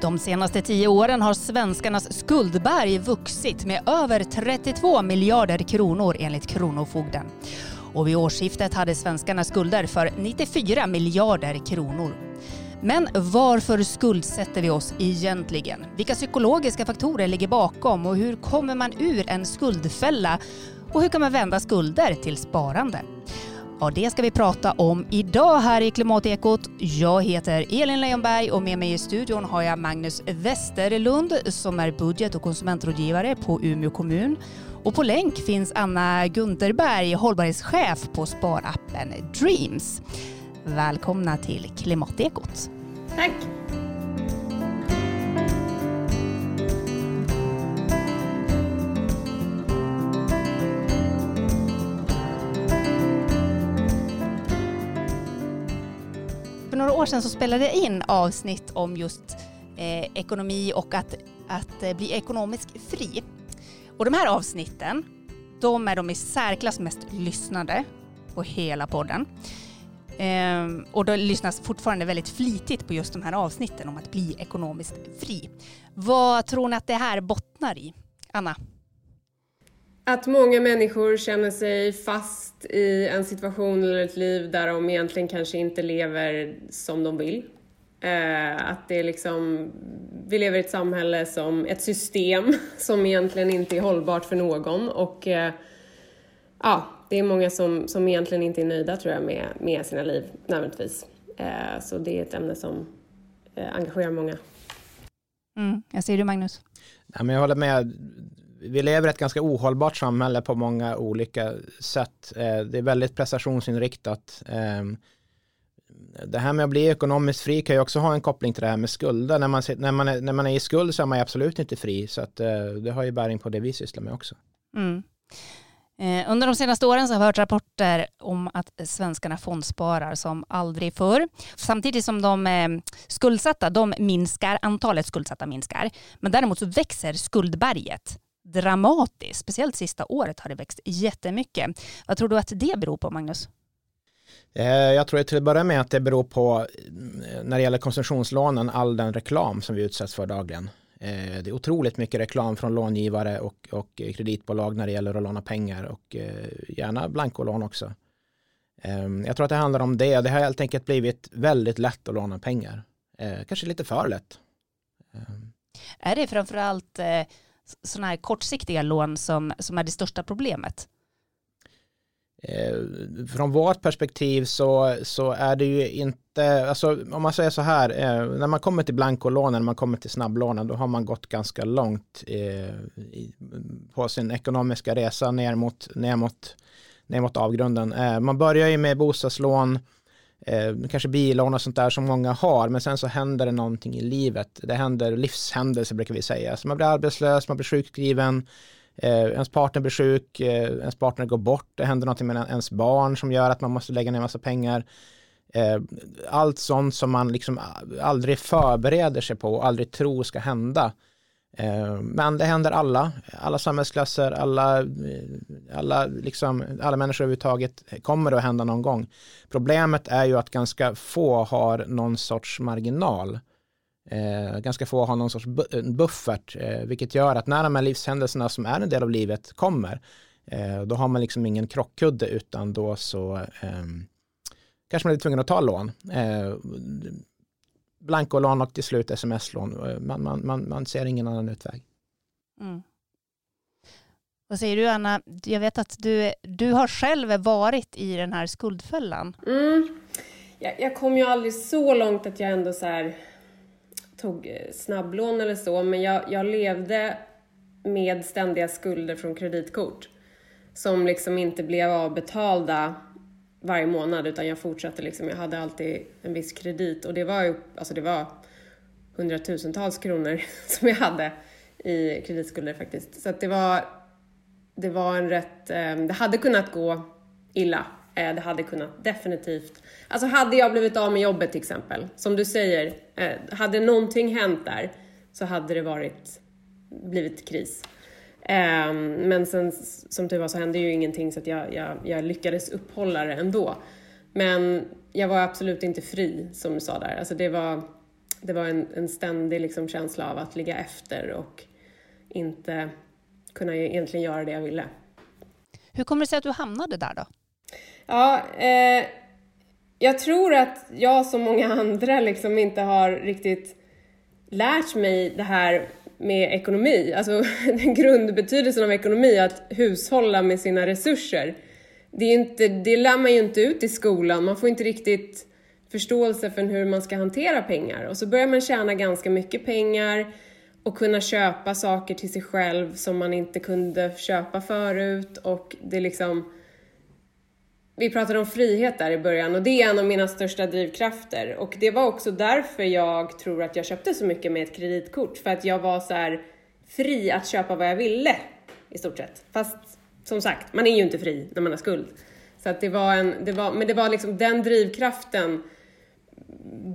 De senaste tio åren har svenskarnas skuldberg vuxit med över 32 miljarder kronor enligt Kronofogden. Och vid årsskiftet hade svenskarna skulder för 94 miljarder kronor. Men varför skuldsätter vi oss egentligen? Vilka psykologiska faktorer ligger bakom och hur kommer man ur en skuldfälla? Och hur kan man vända skulder till sparande? Ja, det ska vi prata om idag här i Klimatekot. Jag heter Elin Leijonberg och med mig i studion har jag Magnus Westerlund som är budget och konsumentrådgivare på Umeå kommun. Och på länk finns Anna Gunterberg, hållbarhetschef på sparappen Dreams. Välkomna till Klimatekot. Tack! Några år sedan så spelade jag in avsnitt om just eh, ekonomi och att, att eh, bli ekonomiskt fri. Och de här avsnitten, de är de i särklass mest lyssnade på hela podden. Ehm, och då lyssnas fortfarande väldigt flitigt på just de här avsnitten om att bli ekonomiskt fri. Vad tror ni att det här bottnar i? Anna? Att många människor känner sig fast i en situation eller ett liv där de egentligen kanske inte lever som de vill. Eh, att det är liksom, vi lever i ett samhälle som ett system som egentligen inte är hållbart för någon och eh, ja, det är många som, som egentligen inte är nöjda tror jag med, med sina liv nödvändigtvis. Eh, så det är ett ämne som engagerar många. Mm, jag ser du Magnus? Ja, men jag håller med. Vi lever i ett ganska ohållbart samhälle på många olika sätt. Eh, det är väldigt prestationsinriktat. Ehm, det här med att bli ekonomiskt fri kan ju också ha en koppling till det här med skulder. När man, när man, är, när man är i skuld så är man absolut inte fri. Så att, eh, det har ju bäring på det vi sysslar med också. Mm. Eh, under de senaste åren så har vi hört rapporter om att svenskarna fondsparar som aldrig förr. Samtidigt som de skuldsatta, de minskar, antalet skuldsatta minskar. Men däremot så växer skuldberget dramatiskt. Speciellt sista året har det växt jättemycket. Vad tror du att det beror på, Magnus? Eh, jag tror till att börja med att det beror på, när det gäller konsumtionslånen, all den reklam som vi utsätts för dagligen. Eh, det är otroligt mycket reklam från långivare och, och kreditbolag när det gäller att låna pengar och eh, gärna blankolån också. Ehm, jag tror att det handlar om det. Det har helt enkelt blivit väldigt lätt att låna pengar. Eh, kanske lite för lätt. Ehm. Är det framförallt sådana här kortsiktiga lån som, som är det största problemet? Eh, från vårt perspektiv så, så är det ju inte, alltså om man säger så här, eh, när man kommer till blankolånen, när man kommer till snabblånen, då har man gått ganska långt eh, i, på sin ekonomiska resa ner mot, ner mot, ner mot avgrunden. Eh, man börjar ju med bostadslån, eh, kanske billån och sånt där som många har, men sen så händer det någonting i livet. Det händer livshändelser brukar vi säga. Så man blir arbetslös, man blir sjukskriven, eh, ens partner blir sjuk, eh, ens partner går bort, det händer någonting med ens barn som gör att man måste lägga ner massa pengar. Eh, allt sånt som man liksom aldrig förbereder sig på och aldrig tror ska hända. Eh, men det händer alla, alla samhällsklasser, alla, eh, alla, liksom, alla människor överhuvudtaget kommer att hända någon gång. Problemet är ju att ganska få har någon sorts marginal. Eh, ganska få har någon sorts eh, buffert, eh, vilket gör att när de här livshändelserna som är en del av livet kommer, eh, då har man liksom ingen krockkudde utan då så eh, kanske man är tvungen att ta lån. Blankolån och till slut sms-lån. Eh, man, man, man, man ser ingen annan utväg. Mm. Vad säger du Anna? Jag vet att du, du har själv varit i den här skuldfällan. Mm. Jag, jag kom ju aldrig så långt att jag ändå så här tog eh, snabblån eller så, men jag, jag levde med ständiga skulder från kreditkort som liksom inte blev avbetalda varje månad utan jag fortsatte liksom, jag hade alltid en viss kredit och det var ju, alltså det var hundratusentals kronor som jag hade i kreditskulder faktiskt. Så att det var, det var en rätt, ehm, det hade kunnat gå illa eh, det hade kunnat definitivt... Alltså hade jag blivit av med jobbet till exempel, som du säger, eh, hade någonting hänt där så hade det varit, blivit kris. Ehm, men sen som tur var så hände ju ingenting så att jag, jag, jag lyckades upphålla det ändå. Men jag var absolut inte fri som du sa där. Alltså det var, det var en, en ständig liksom känsla av att ligga efter och inte kunna egentligen göra det jag ville. Hur kommer det sig att du hamnade där då? Ja, eh, jag tror att jag som många andra liksom inte har riktigt lärt mig det här med ekonomi, alltså grundbetydelsen av ekonomi, att hushålla med sina resurser. Det, är inte, det lär man ju inte ut i skolan, man får inte riktigt förståelse för hur man ska hantera pengar. Och så börjar man tjäna ganska mycket pengar och kunna köpa saker till sig själv som man inte kunde köpa förut och det liksom vi pratade om frihet där i början och det är en av mina största drivkrafter och det var också därför jag tror att jag köpte så mycket med ett kreditkort för att jag var så här fri att köpa vad jag ville i stort sett. Fast som sagt, man är ju inte fri när man har skuld. Så att det var en, det var, men det var liksom den drivkraften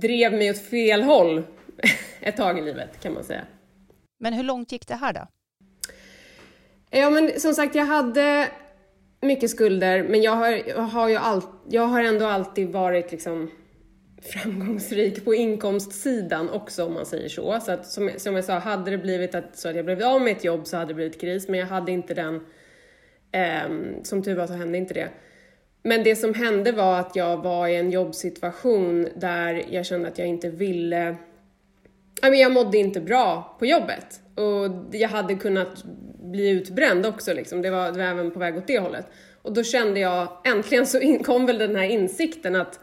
drev mig åt fel håll ett tag i livet kan man säga. Men hur långt gick det här då? Ja men som sagt, jag hade mycket skulder, men jag har, jag har ju all, jag har ändå alltid varit liksom framgångsrik på inkomstsidan också om man säger så. Så att som, som jag sa, hade det blivit att, så att jag blev av med ett jobb så hade det blivit kris, men jag hade inte den, eh, som tur var så hände inte det. Men det som hände var att jag var i en jobbsituation där jag kände att jag inte ville jag mådde inte bra på jobbet och jag hade kunnat bli utbränd också liksom. Det var, det var även på väg åt det hållet. Och då kände jag, äntligen så in, kom väl den här insikten att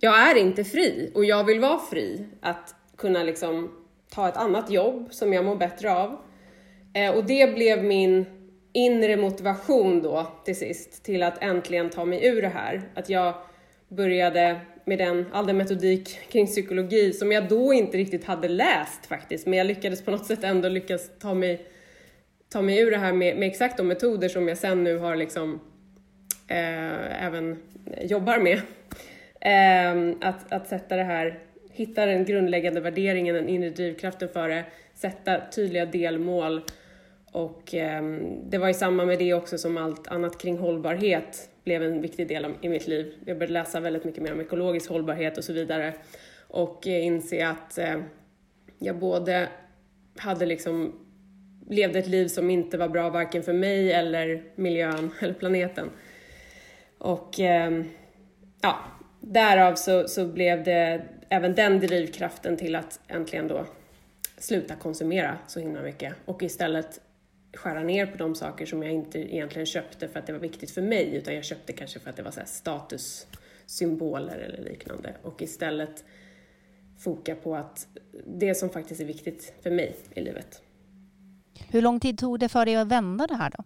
jag är inte fri och jag vill vara fri att kunna liksom ta ett annat jobb som jag mår bättre av. Eh, och det blev min inre motivation då till sist till att äntligen ta mig ur det här. Att jag började med den, all den metodik kring psykologi som jag då inte riktigt hade läst faktiskt, men jag lyckades på något sätt ändå lyckas ta mig, ta mig ur det här med, med exakt de metoder som jag sen nu har liksom eh, även jobbar med. Eh, att, att sätta det här, hitta den grundläggande värderingen, den inre drivkraften för det, sätta tydliga delmål och eh, det var i samband med det också som allt annat kring hållbarhet blev en viktig del i mitt liv. Jag började läsa väldigt mycket mer om ekologisk hållbarhet och så vidare och eh, inse att eh, jag både hade liksom levde ett liv som inte var bra varken för mig eller miljön eller planeten. Och eh, ja, därav så, så blev det även den drivkraften till att äntligen då sluta konsumera så himla mycket och istället skära ner på de saker som jag inte egentligen köpte för att det var viktigt för mig, utan jag köpte kanske för att det var så statussymboler eller liknande och istället foka på att det som faktiskt är viktigt för mig i livet. Hur lång tid tog det för dig att vända det här då?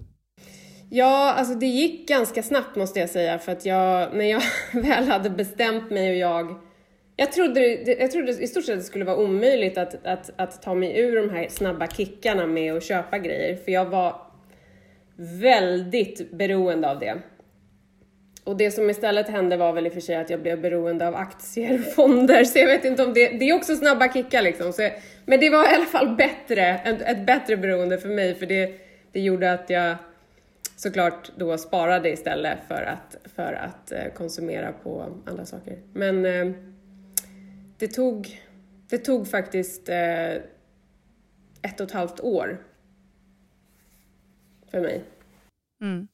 Ja, alltså det gick ganska snabbt måste jag säga för att jag, när jag väl hade bestämt mig och jag jag trodde, jag trodde i stort sett det skulle vara omöjligt att, att, att ta mig ur de här snabba kickarna med att köpa grejer, för jag var väldigt beroende av det. Och det som istället hände var väl i och för sig att jag blev beroende av aktier och fonder, så jag vet inte om det, det är också snabba kickar liksom. Så, men det var i alla fall bättre, ett, ett bättre beroende för mig, för det, det gjorde att jag såklart då sparade istället för att, för att eh, konsumera på andra saker. Men eh, det tog, det tog faktiskt eh, ett och ett halvt år för mig. Mm.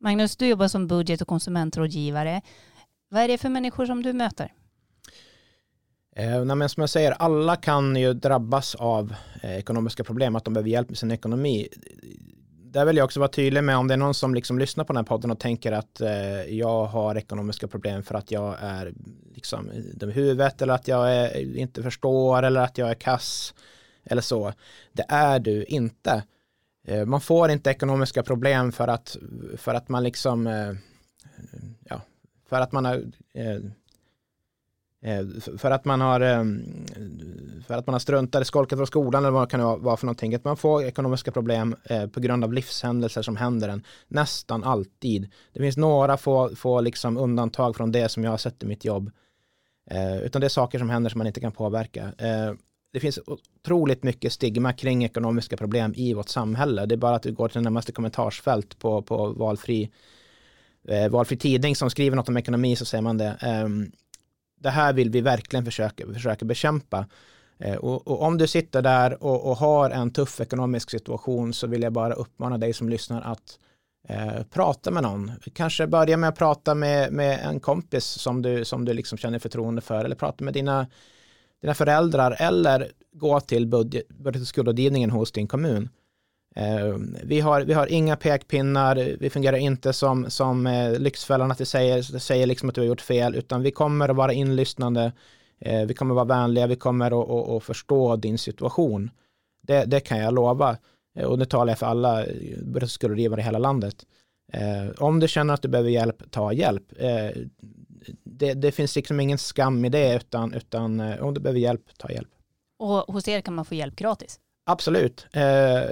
Magnus, du jobbar som budget och konsumentrådgivare. Vad är det för människor som du möter? Eh, men som jag säger, alla kan ju drabbas av eh, ekonomiska problem, att de behöver hjälp med sin ekonomi där vill jag också vara tydlig med om det är någon som liksom lyssnar på den här podden och tänker att eh, jag har ekonomiska problem för att jag är liksom dum i huvudet eller att jag är, inte förstår eller att jag är kass eller så. Det är du inte. Eh, man får inte ekonomiska problem för att, för att man liksom eh, ja, för att man har eh, för att man har för att man har struntat i skolkat från skolan eller vad det kan vara för någonting. Att man får ekonomiska problem på grund av livshändelser som händer en nästan alltid. Det finns några få, få liksom undantag från det som jag har sett i mitt jobb. Utan det är saker som händer som man inte kan påverka. Det finns otroligt mycket stigma kring ekonomiska problem i vårt samhälle. Det är bara att du går till närmaste kommentarsfält på, på valfri, eh, valfri tidning som skriver något om ekonomi så säger man det. Eh, det här vill vi verkligen försöka, försöka bekämpa. Eh, och, och, om du sitter där och, och, har en tuff ekonomisk situation så vill jag bara uppmana dig som lyssnar att eh, prata med någon. Kanske börja med att prata med, med en kompis som du, som du liksom känner förtroende för eller prata med dina, dina föräldrar eller gå till budget, budget och skuldrådgivningen hos din kommun. Eh, vi, har, vi har inga pekpinnar, vi fungerar inte som, som eh, Lyxfällan att det säger, säger liksom att du har gjort fel, utan vi kommer att vara inlyssnande, eh, vi kommer att vara vänliga, vi kommer att, att, att förstå din situation. Det, det, kan jag lova. Och nu talar jag för alla budget och skuldrådgivare i hela landet om du känner att du behöver hjälp, ta hjälp. det, det, finns liksom ingen skam i det, utan, utan om du behöver hjälp, ta hjälp. Och hos er kan man få hjälp gratis? Absolut. Eh,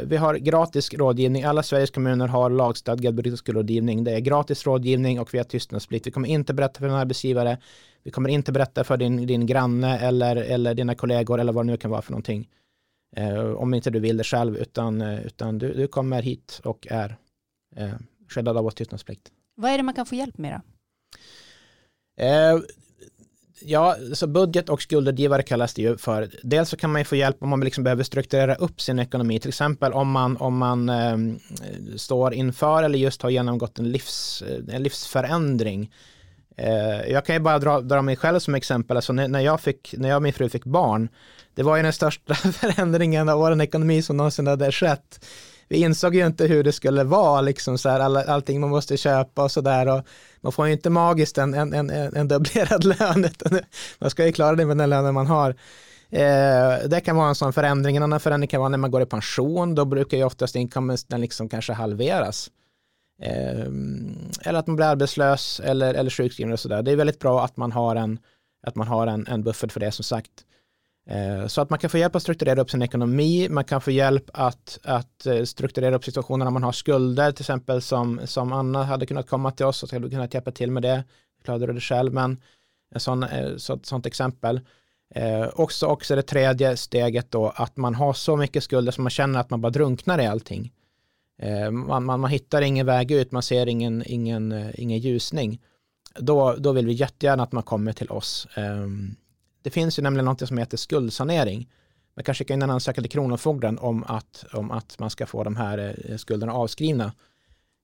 vi har gratis rådgivning. Alla Sveriges kommuner har lagstadgad rådgivning. Det är gratis rådgivning och vi har tystnadsplikt. Vi kommer inte berätta för en arbetsgivare. Vi kommer inte berätta för din, din granne eller, eller dina kollegor eller vad det nu kan vara för någonting. Eh, om inte du vill det själv utan, eh, utan du, du kommer hit och är eh, skyddad av vår tystnadsplikt. Vad är det man kan få hjälp med då? Eh, Ja, så budget och skuldrådgivare kallas det ju för. Dels så kan man ju få hjälp om man liksom behöver strukturera upp sin ekonomi, till exempel om man, om man eh, står inför eller just har genomgått en, livs, en livsförändring. Eh, jag kan ju bara dra, dra mig själv som exempel, alltså när, när, jag fick, när jag och min fru fick barn, det var ju den största förändringen av vår ekonomi som någonsin hade skett vi insåg ju inte hur det skulle vara, liksom så här, all, allting man måste köpa och så där. Man får ju inte magiskt en, en, en, en dubblerad lön, utan man ska ju klara det med den lönen man har. Eh, det kan vara en sån förändring. En annan förändring kan vara när man går i pension, då brukar ju oftast inkomsten liksom kanske halveras. Eh, eller att man blir arbetslös eller, eller sjukskriven och sådär. Det är väldigt bra att man har en, att man har en, en buffert för det som sagt. Eh, så att man kan få hjälp att strukturera upp sin ekonomi, man kan få hjälp att, att eh, strukturera upp situationer när man har skulder, till exempel som, som Anna hade kunnat komma till oss och hade kunnat hjälpa till med det. Klarade du det själv, men en sån, eh, så, sånt exempel. Eh, också, också det tredje steget då, att man har så mycket skulder som man känner att man bara drunknar i allting. Eh, man, man, man, hittar ingen väg ut, man ser ingen, ingen, ingen ljusning. Då, då vill vi jättegärna att man kommer till oss. Eh, det finns ju nämligen något som heter skuldsanering. Man kan skicka in en ansökan till Kronofogden om att, om att man ska få de här eh, skulderna avskrivna.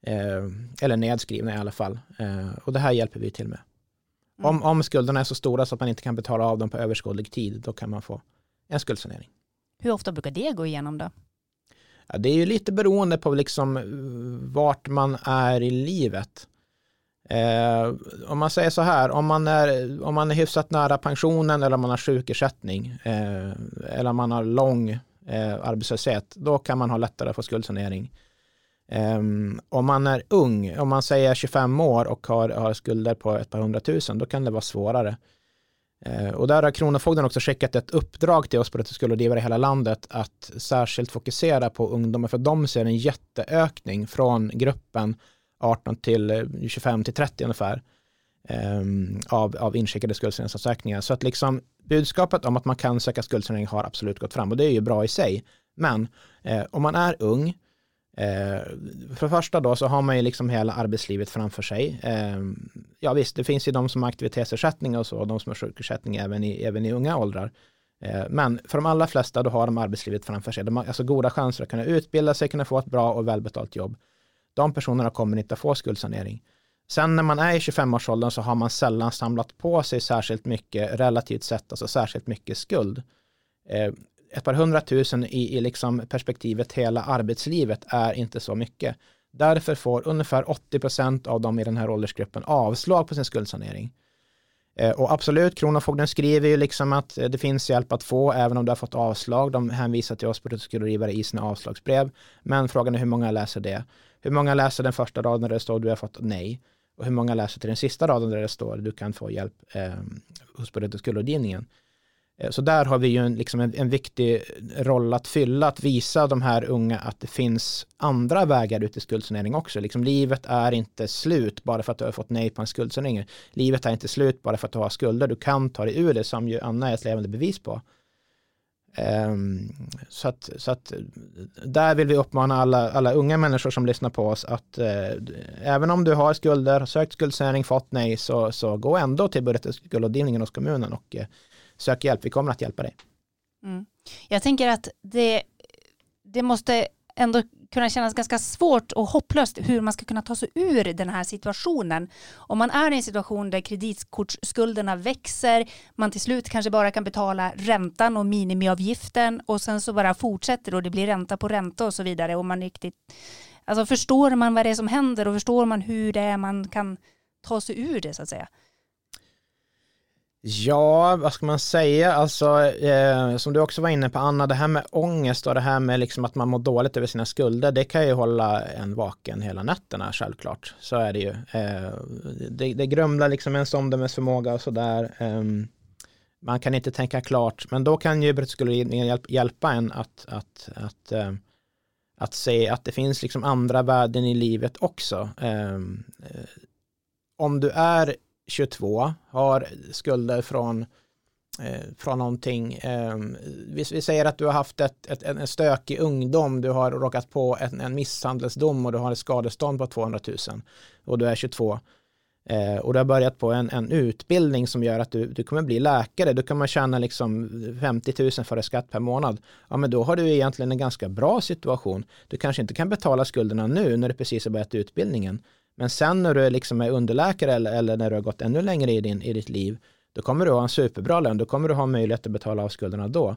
Eh, eller nedskrivna i alla fall. Eh, och det här hjälper vi till med. Mm. Om, om skulderna är så stora så att man inte kan betala av dem på överskådlig tid, då kan man få en skuldsanering. Hur ofta brukar det gå igenom då? Ja, det är ju lite beroende på liksom vart man är i livet. Eh, om man säger så här, om man, är, om man är hyfsat nära pensionen eller om man har sjukersättning eh, eller om man har lång eh, arbetslöshet, då kan man ha lättare att få skuldsanering. Eh, om man är ung, om man säger 25 år och har, har skulder på ett par hundratusen, då kan det vara svårare. Eh, och där har Kronofogden också skickat ett uppdrag till oss på skuldrådgivare i hela landet att särskilt fokusera på ungdomar, för de ser en jätteökning från gruppen 18 till eh, 25 till 30 ungefär um, av, av inskickade skuldsaneringsansökningar. Så att liksom budskapet om att man kan söka skuldsanering har absolut gått fram och det är ju bra i sig. Men eh, om man är ung, eh, för det första då så har man ju liksom hela arbetslivet framför sig. Eh, ja visst, det finns ju de som har aktivitetsersättning och så, och de som har sjukersättning även i, även i unga åldrar. Eh, men för de allra flesta då har de arbetslivet framför sig. De har alltså goda chanser att kunna utbilda sig, kunna få ett bra och välbetalt jobb. De personerna kommer inte att få skuldsanering. Sen när man är i 25-årsåldern så har man sällan samlat på sig särskilt mycket, relativt sett, alltså särskilt mycket skuld. Eh, ett par hundratusen i, i liksom perspektivet hela arbetslivet är inte så mycket. Därför får ungefär 80% av dem i den här åldersgruppen avslag på sin skuldsanering. Eh, och absolut, Kronofogden skriver ju liksom att eh, det finns hjälp att få även om du har fått avslag. De hänvisar till oss på skuldrådgivare i sina avslagsbrev. Men frågan är hur många läser det? Hur många läser den första raden där det står du har fått nej? Och hur många läser till den sista raden där det står du kan få hjälp eh, hos budget och skuldrådgivningen? Eh, så där har vi ju en, liksom en, en, viktig roll att fylla, att visa de här unga att det finns andra vägar ut i skuldsanering också. Liksom, livet är inte slut bara för att du har fått nej på en skuldsanering. Livet är inte slut bara för att du har skulder. Du kan ta dig ur det som ju Anna är ett levande bevis på. Ehm, så, att, så att där vill vi uppmana alla, alla unga människor som lyssnar på oss att eh, även om du har skulder, sökt skuldsanering, fått nej, så, så gå ändå till budget och skuldrådgivningen hos kommunen och eh, sök hjälp. Vi kommer att hjälpa dig. Mm. Jag tänker att det, det måste ändå kunna kännas ganska svårt och hopplöst hur man ska kunna ta sig ur den här situationen. Om man är i en situation där kreditkortsskulderna växer, man till slut kanske bara kan betala räntan och minimiavgiften och sen så bara fortsätter och det blir ränta på ränta och så vidare och man riktigt Alltså förstår man vad det är som händer och förstår man hur det är man kan ta sig ur det så att säga? Ja, vad ska man säga? Alltså, eh, som du också var inne på Anna, det här med ångest och det här med liksom att man mår dåligt över sina skulder, det kan ju hålla en vaken hela nätterna självklart. Så är det ju. Eh, det, det grumlar liksom ens omdömesförmåga och sådär. Eh, man kan inte tänka klart, men då kan ju brottsskoleridningen hjälp, hjälpa en att, att, att, eh, att se att det finns liksom andra värden i livet också. Ehm, eh, om du är 22 har skulder från eh, från någonting. Eh, vi, vi, säger att du har haft ett, ett, en stökig ungdom, du har råkat på en, en misshandelsdom och du har ett skadestånd på 200 000 och du är 22 eh, och du har börjat på en, en utbildning som gör att du, du kommer bli läkare, då kan man tjäna liksom 50 000 före skatt per månad. Ja, men då har du egentligen en ganska bra situation. Du kanske inte kan betala skulderna nu när du precis har börjat utbildningen, men sen när du liksom är underläkare eller, eller när du har gått ännu längre i, din, i ditt liv, då kommer du ha en superbra lön, då kommer du ha möjlighet att betala av skulderna då.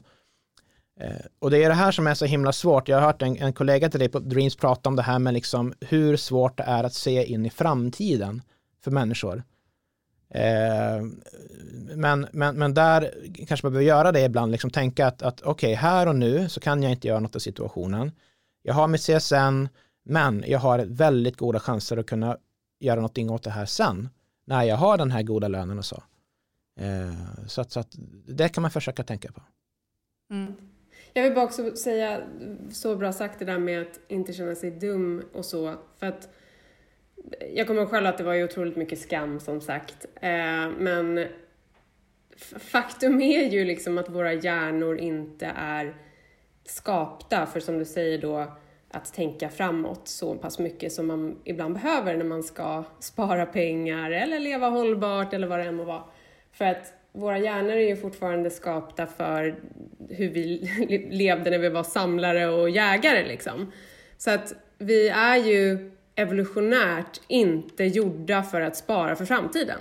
Eh, och det är det här som är så himla svårt. Jag har hört en, en kollega till dig på Dreams prata om det här med liksom hur svårt det är att se in i framtiden för människor. Eh, men, men, men där kanske man behöver göra det ibland, liksom tänka att, att okej, okay, här och nu så kan jag inte göra något av situationen. Jag har mitt CSN, men jag har väldigt goda chanser att kunna göra någonting åt det här sen. När jag har den här goda lönen och så. Eh, så, att, så att det kan man försöka tänka på. Mm. Jag vill bara också säga, så bra sagt det där med att inte känna sig dum och så. För att jag kommer ihåg själv att det var ju otroligt mycket skam som sagt. Eh, men faktum är ju liksom att våra hjärnor inte är skapta för som du säger då att tänka framåt så pass mycket som man ibland behöver när man ska spara pengar eller leva hållbart eller vad det än må vara. För att våra hjärnor är ju fortfarande skapta för hur vi levde när vi var samlare och jägare liksom. Så att vi är ju evolutionärt inte gjorda för att spara för framtiden.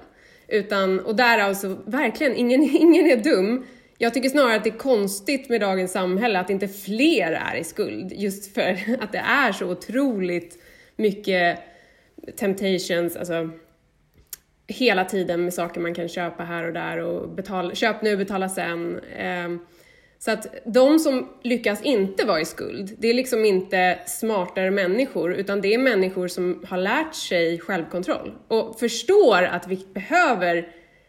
Utan, och därav så alltså verkligen, ingen, ingen är dum jag tycker snarare att det är konstigt med dagens samhälle att inte fler är i skuld, just för att det är så otroligt mycket temptations, alltså hela tiden med saker man kan köpa här och där och betala, köp nu, betala sen. Ehm, så att de som lyckas inte vara i skuld, det är liksom inte smartare människor, utan det är människor som har lärt sig självkontroll och förstår att vi behöver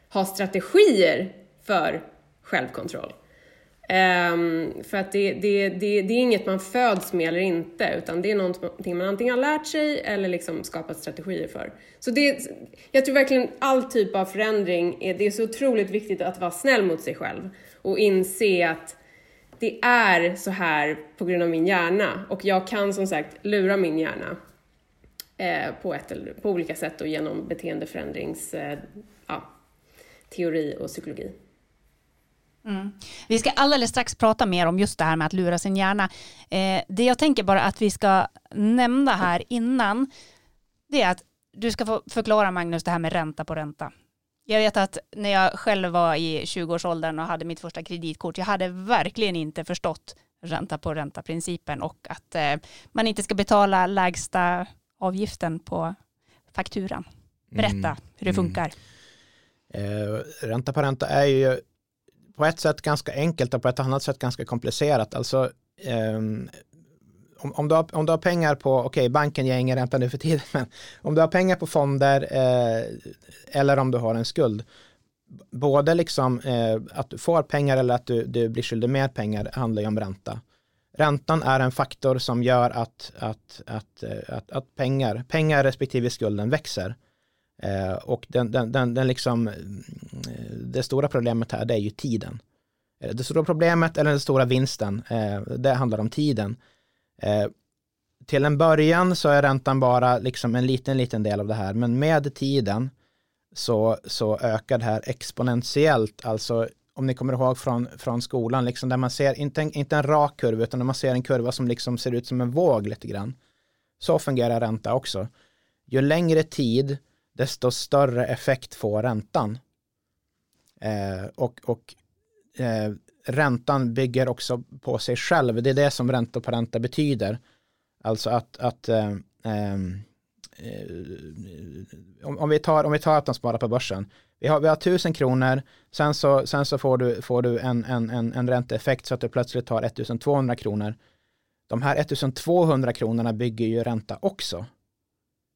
ha strategier för självkontroll. Um, för att det, det, det, det, är inget man föds med eller inte, utan det är någonting man antingen har lärt sig eller liksom skapat strategier för. Så det, jag tror verkligen all typ av förändring, är, det är så otroligt viktigt att vara snäll mot sig själv och inse att det är så här på grund av min hjärna och jag kan som sagt lura min hjärna eh, på, ett, på olika sätt och genom beteendeförändrings eh, ja, teori och psykologi. Mm. Vi ska alldeles strax prata mer om just det här med att lura sin hjärna. Eh, det jag tänker bara att vi ska nämna här innan, det är att du ska få förklara Magnus det här med ränta på ränta. Jag vet att när jag själv var i 20-årsåldern och hade mitt första kreditkort, jag hade verkligen inte förstått ränta på ränta-principen och att eh, man inte ska betala lägsta avgiften på fakturan. Berätta mm. hur det funkar. Mm. Eh, ränta på ränta är ju på ett sätt ganska enkelt och på ett annat sätt ganska komplicerat. Alltså, um, om, om, du har, om du har pengar på, okej okay, banken ger ingen ränta nu för tiden, men om du har pengar på fonder eh, eller om du har en skuld, både liksom eh, att du får pengar eller att du, du blir skyldig mer pengar handlar ju om ränta. Räntan är en faktor som gör att, att, att, eh, att, att pengar, pengar respektive skulden växer. Eh, och den, den, den, den liksom, eh, det stora problemet här det är ju tiden. Eh, det stora problemet eller den stora vinsten, eh, det handlar om tiden. Till en början så är räntan bara liksom en liten, liten del av det här, men med tiden så, så ökar det här exponentiellt, alltså om ni kommer ihåg från, från skolan, liksom där man ser inte en, inte en rak kurva, utan där man ser en kurva som liksom ser ut som en våg lite grann. Så fungerar ränta också. Ju längre tid, desto större effekt får räntan. Eh, och och eh, räntan bygger också på sig själv. Det är det som ränta på ränta betyder. Alltså att, att eh, ehm, eh om, om, vi tar, om vi tar att de sparar på börsen. Vi har, vi har tusen kronor, sen så, sen så får du, får du en, en, en, en ränteeffekt så att du plötsligt har 1200 kronor. De här 1200 kronorna bygger ju ränta också.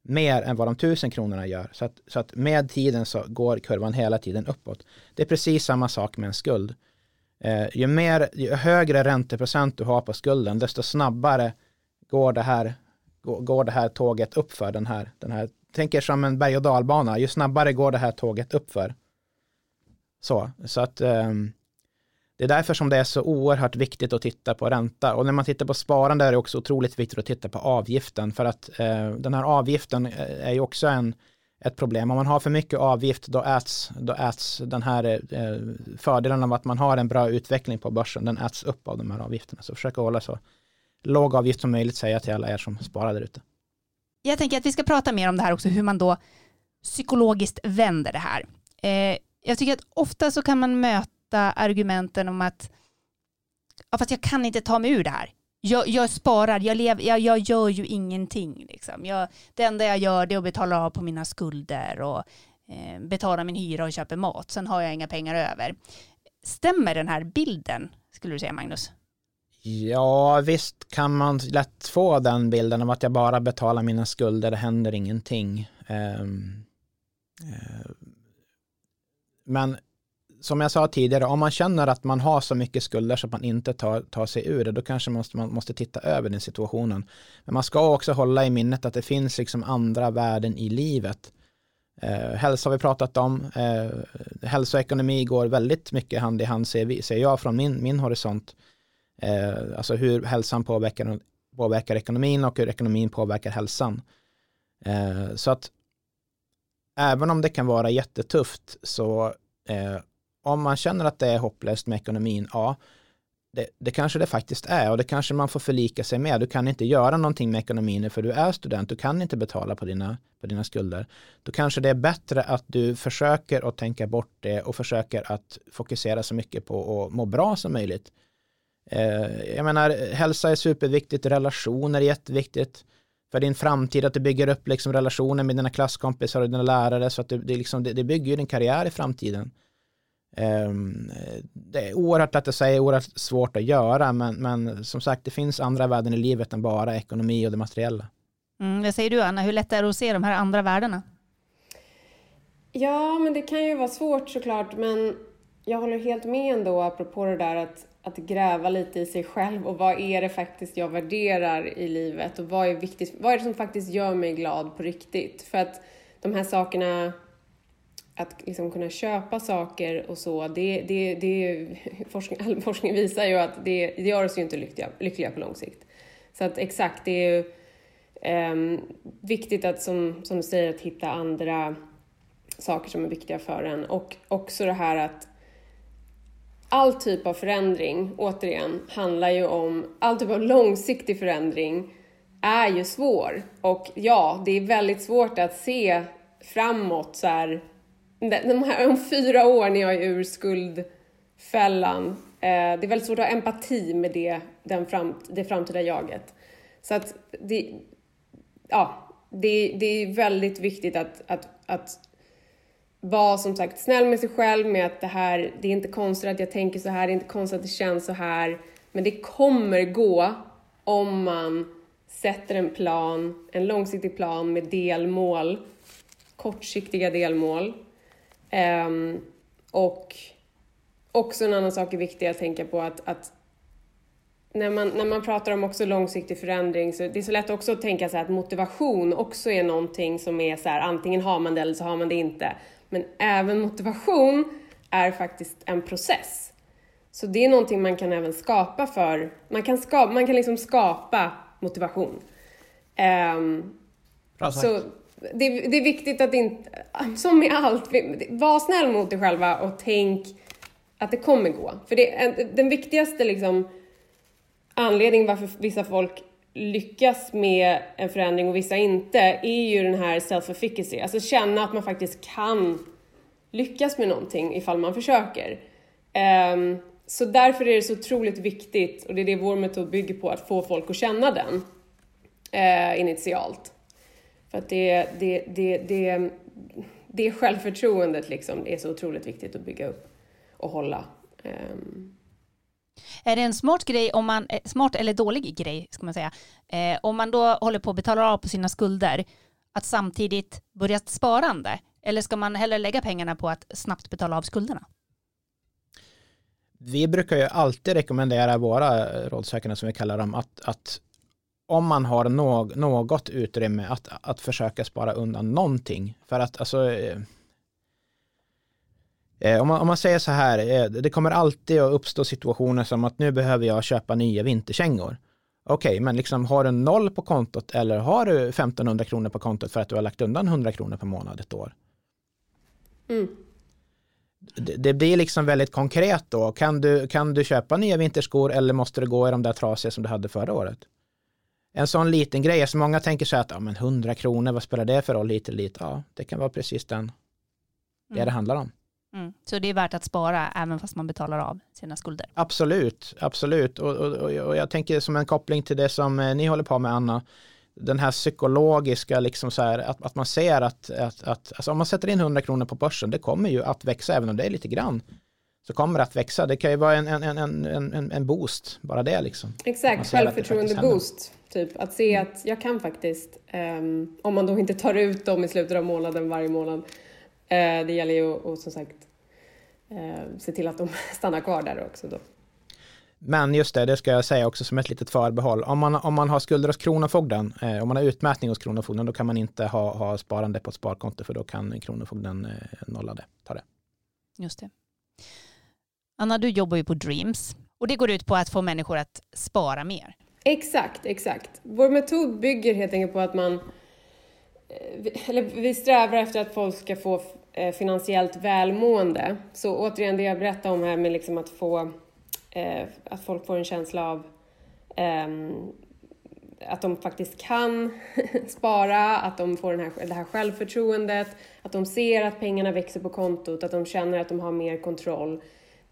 Mer än vad de tusen kronorna gör. Så att, så att med tiden så går kurvan hela tiden uppåt. Det är precis samma sak med en skuld. Eh, ju, mer, ju högre ränteprocent du har på skulden, desto snabbare går det här, går, går det här tåget uppför. den här, den här tänker som en berg och dalbana, ju snabbare går det här tåget uppför. Så, så att um, det är därför som det är så oerhört viktigt att titta på ränta. Och när man tittar på sparande är det också otroligt viktigt att titta på avgiften. För att eh, den här avgiften eh, är ju också en, ett problem. Om man har för mycket avgift då äts, då äts den här eh, eh, fördelen av att man har en bra utveckling på börsen, den äts upp av de här avgifterna. Så försök hålla så låg avgift som möjligt säga till alla er som sparar där ute. Jag tänker att vi ska prata mer om det här också, hur man då psykologiskt vänder det här. Eh, jag tycker att ofta så kan man möta argumenten om att ja, fast jag kan inte ta mig ur det här. Jag, jag sparar, jag, lev, jag, jag gör ju ingenting. Liksom. Jag, det enda jag gör det är att betala av på mina skulder och eh, betala min hyra och köpa mat. Sen har jag inga pengar över. Stämmer den här bilden, skulle du säga Magnus? Ja, visst kan man lätt få den bilden av att jag bara betalar mina skulder, det händer ingenting. Um, uh, men som jag sa tidigare, om man känner att man har så mycket skulder så att man inte tar, tar sig ur det, då kanske måste man måste titta över den situationen. Men man ska också hålla i minnet att det finns liksom andra värden i livet. Eh, hälsa har vi pratat om. Eh, hälsa och ekonomi går väldigt mycket hand i hand, ser, vi, ser jag från min, min horisont. Eh, alltså hur hälsan påverkar, påverkar ekonomin och hur ekonomin påverkar hälsan. Eh, så att även om det kan vara jättetufft så eh, om man känner att det är hopplöst med ekonomin, ja, det, det, kanske det faktiskt är och det kanske man får förlika sig med. Du kan inte göra någonting med ekonomin för du är student, du kan inte betala på dina, på dina skulder. Då kanske det är bättre att du försöker att tänka bort det och försöker att fokusera så mycket på att må bra som möjligt. Eh, jag menar, hälsa är superviktigt, relationer är jätteviktigt för din framtid, att du bygger upp liksom relationer med dina klasskompisar och dina lärare så att du, det, liksom, det, det bygger din karriär i framtiden. Um, det är oerhört lätt att säga, oerhört svårt att göra, men, men som sagt, det finns andra värden i livet än bara ekonomi och det materiella. Mm, vad säger du Anna, hur lätt är det att se de här andra värdena? Ja, men det kan ju vara svårt såklart, men jag håller helt med ändå apropå det där att att gräva lite i sig själv och vad är det faktiskt jag värderar i livet och vad är viktigt, vad är det som faktiskt gör mig glad på riktigt? För att de här sakerna, att liksom kunna köpa saker och så, det, det, det, forskning, all forskning visar ju att det, det gör oss ju inte lyckliga, lyckliga på lång sikt. Så att exakt, det är ju eh, viktigt att som, som du säger, att hitta andra saker som är viktiga för en och också det här att all typ av förändring, återigen, handlar ju om, all typ av långsiktig förändring är ju svår. Och ja, det är väldigt svårt att se framåt så här, de här om fyra år när jag är ur skuldfällan. Eh, det är väldigt svårt att ha empati med det, den fram, det framtida jaget. Så att det, ja, det, det är väldigt viktigt att, att, att vara som sagt snäll med sig själv med att det här, det är inte konstigt att jag tänker så här, det är inte konstigt att det känns så här. Men det kommer gå om man sätter en plan, en långsiktig plan med delmål, kortsiktiga delmål. Um, och också en annan sak är viktig att tänka på att, att när man, när man pratar om också långsiktig förändring så det är så lätt också att tänka så att motivation också är någonting som är så här, antingen har man det eller så har man det inte. Men även motivation är faktiskt en process. Så det är någonting man kan även skapa för, man kan, skapa, man kan liksom skapa motivation. Um, så det, det, är viktigt att inte, som med allt, var snäll mot dig själva och tänk att det kommer gå. För det, den viktigaste liksom, anledningen varför vissa folk lyckas med en förändring och vissa inte är ju den här self-efficacy, alltså känna att man faktiskt kan lyckas med någonting ifall man försöker. Um, så därför är det så otroligt viktigt, och det är det vår metod bygger på, att få folk att känna den uh, initialt. För att det, det, det, det, det självförtroendet liksom är så otroligt viktigt att bygga upp och hålla. Um, är det en smart grej, om man, eh, smart eller dålig grej ska man säga, eh, om man då håller på att betala av på sina skulder, att samtidigt börja ett sparande? Eller ska man hellre lägga pengarna på att snabbt betala av skulderna? Vi brukar ju alltid rekommendera våra rådsökande som vi kallar dem att, att om man har någ, något utrymme att, att försöka spara undan någonting. För att alltså eh, Eh, om man, om man säger så här, eh, det kommer alltid att uppstå situationer som att nu behöver jag köpa nya vinterkängor. Okej, okay, men liksom har du noll på kontot eller har du 1500 kronor på kontot för att du har lagt undan 100 kronor per månad ett år? Mm. Det, det, blir liksom väldigt konkret då. Kan du, kan du köpa nya vinterskor eller måste du gå i de där trasiga som du hade förra året? En sån liten grej, så många tänker så här att ja, men 100 kronor, vad spelar det för roll lite lite? Ja, det kan vara precis den, det mm. det handlar om. Mm. Så det är värt att spara även fast man betalar av sina skulder? Absolut, absolut. Och, och, och jag tänker som en koppling till det som eh, ni håller på med Anna, den här psykologiska, liksom så här, att, att man ser att, att, att alltså om man sätter in 100 kronor på börsen, det kommer ju att växa, även om det är lite grann, så kommer det att växa. Det kan ju vara en, en, en, en, en boost, bara det liksom. Exakt, självförtroende-boost. Typ att se att jag kan faktiskt, um, om man då inte tar ut dem i slutet av månaden varje månad, Eh, det gäller ju att som sagt eh, se till att de stannar kvar där också då. Men just det, det ska jag säga också som ett litet förbehåll. Om man, om man har skulder hos Kronofogden, eh, om man har utmätning hos Kronofogden, då kan man inte ha, ha sparande på ett sparkonto för då kan Kronofogden eh, nolla det, ta det. Just det. Anna, du jobbar ju på Dreams och det går ut på att få människor att spara mer. Exakt, exakt. Vår metod bygger helt enkelt på att man eh, eller vi strävar efter att folk ska få eh, finansiellt välmående. Så återigen det jag berättade om här med liksom att få eh, att folk får en känsla av ehm, att de faktiskt kan spara, att de får den här, det här självförtroendet, att de ser att pengarna växer på kontot, att de känner att de har mer kontroll.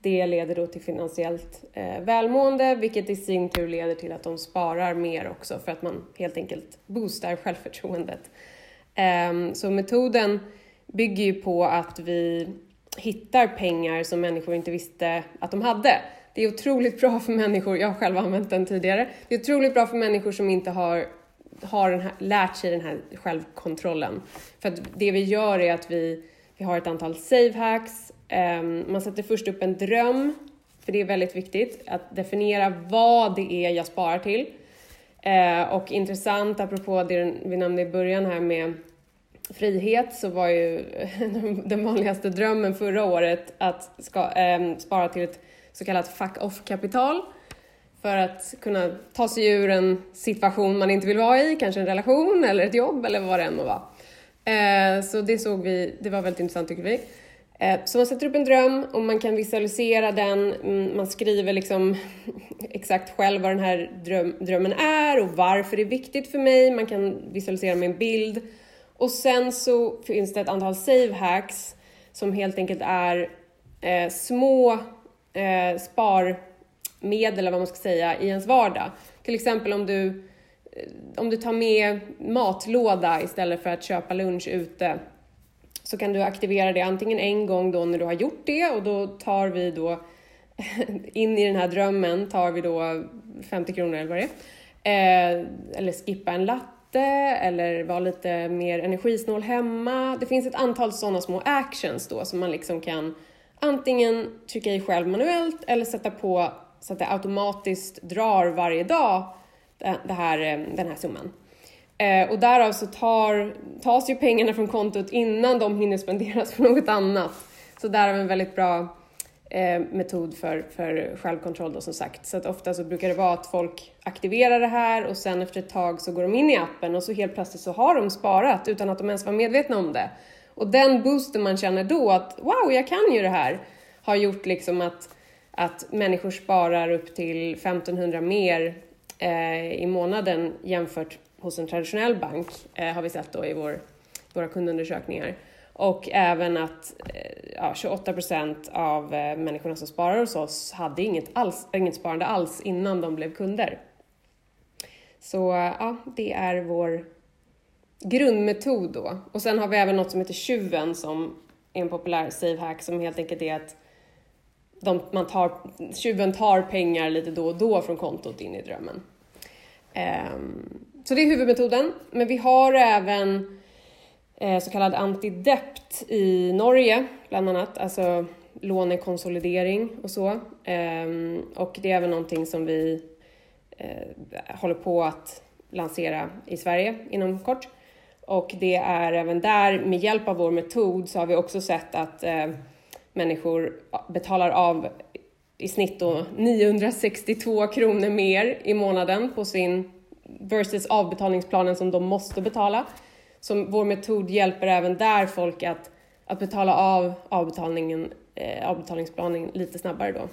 Det leder då till finansiellt eh, välmående, vilket i sin tur leder till att de sparar mer också för att man helt enkelt boostar självförtroendet. Eh, så metoden bygger ju på att vi hittar pengar som människor inte visste att de hade. Det är otroligt bra för människor, jag har själv använt den tidigare, det är otroligt bra för människor som inte har, har den här, lärt sig den här självkontrollen. För att det vi gör är att vi, vi har ett antal save hacks, Ehm, man sätter först upp en dröm, för det är väldigt viktigt att definiera vad det är jag sparar till. Ehm, och intressant, apropå det vi nämnde i början här med frihet så var ju den vanligaste drömmen förra året att ska, eh, spara till ett så kallat fuck off-kapital för att kunna ta sig ur en situation man inte vill vara i, kanske en relation eller ett jobb eller vad det än må vara. Eh, så det såg vi, det var väldigt intressant tycker vi. Eh, så man sätter upp en dröm och man kan visualisera den, mm, man skriver liksom exakt själv vad den här dröm, drömmen är och varför det är viktigt för mig, man kan visualisera med en bild. Och sen så finns det ett antal save hacks som helt enkelt är eh, små eh, sparmedel, eller vad man ska säga, i ens vardag. Till exempel om du, eh, om du tar med matlåda istället för att köpa lunch ute så kan du aktivera det antingen en gång då när du har gjort det och då tar vi då in i den här drömmen tar vi då 50 kronor eller vad det är. Eh, eller skippa en latte eller vara lite mer energisnål hemma. Det finns ett antal sådana små actions då som man liksom kan antingen trycka i själv manuellt eller sätta på så att det automatiskt drar varje dag det här, eh, den här summan. Eh, och därav så tar, tas ju pengarna från kontot innan de hinner spenderas på något annat. Så därav en väldigt bra eh, metod för, för självkontroll då som sagt. Så att ofta så brukar det vara att folk aktiverar det här och sen efter ett tag så går de in i appen och så helt plötsligt så har de sparat utan att de ens var medvetna om det. Och den boosten man känner då att wow, jag kan ju det här, har gjort liksom att, att människor sparar upp till 1500 mer eh, i månaden jämfört hos en traditionell bank, eh, har vi sett då i vår, våra kundundersökningar. Och även att eh, ja, 28 procent av eh, människorna som sparar hos oss hade inget, alls, inget sparande alls innan de blev kunder. Så ja, det är vår grundmetod då. Och sen har vi även något som heter tjuven som är en populär savehack som helt enkelt är att de, man tar, tjuven tar pengar lite då och då från kontot in i drömmen. Um, så det är huvudmetoden, men vi har även eh, så kallad antidept i Norge, bland annat, alltså lånekonsolidering och så. Eh, och det är även någonting som vi eh, håller på att lansera i Sverige inom kort. Och det är även där, med hjälp av vår metod, så har vi också sett att eh, människor betalar av i snitt då 962 kronor mer i månaden på sin versus avbetalningsplanen som de måste betala. Så vår metod hjälper även där folk att, att betala av avbetalningen, eh, avbetalningsplanen lite snabbare då.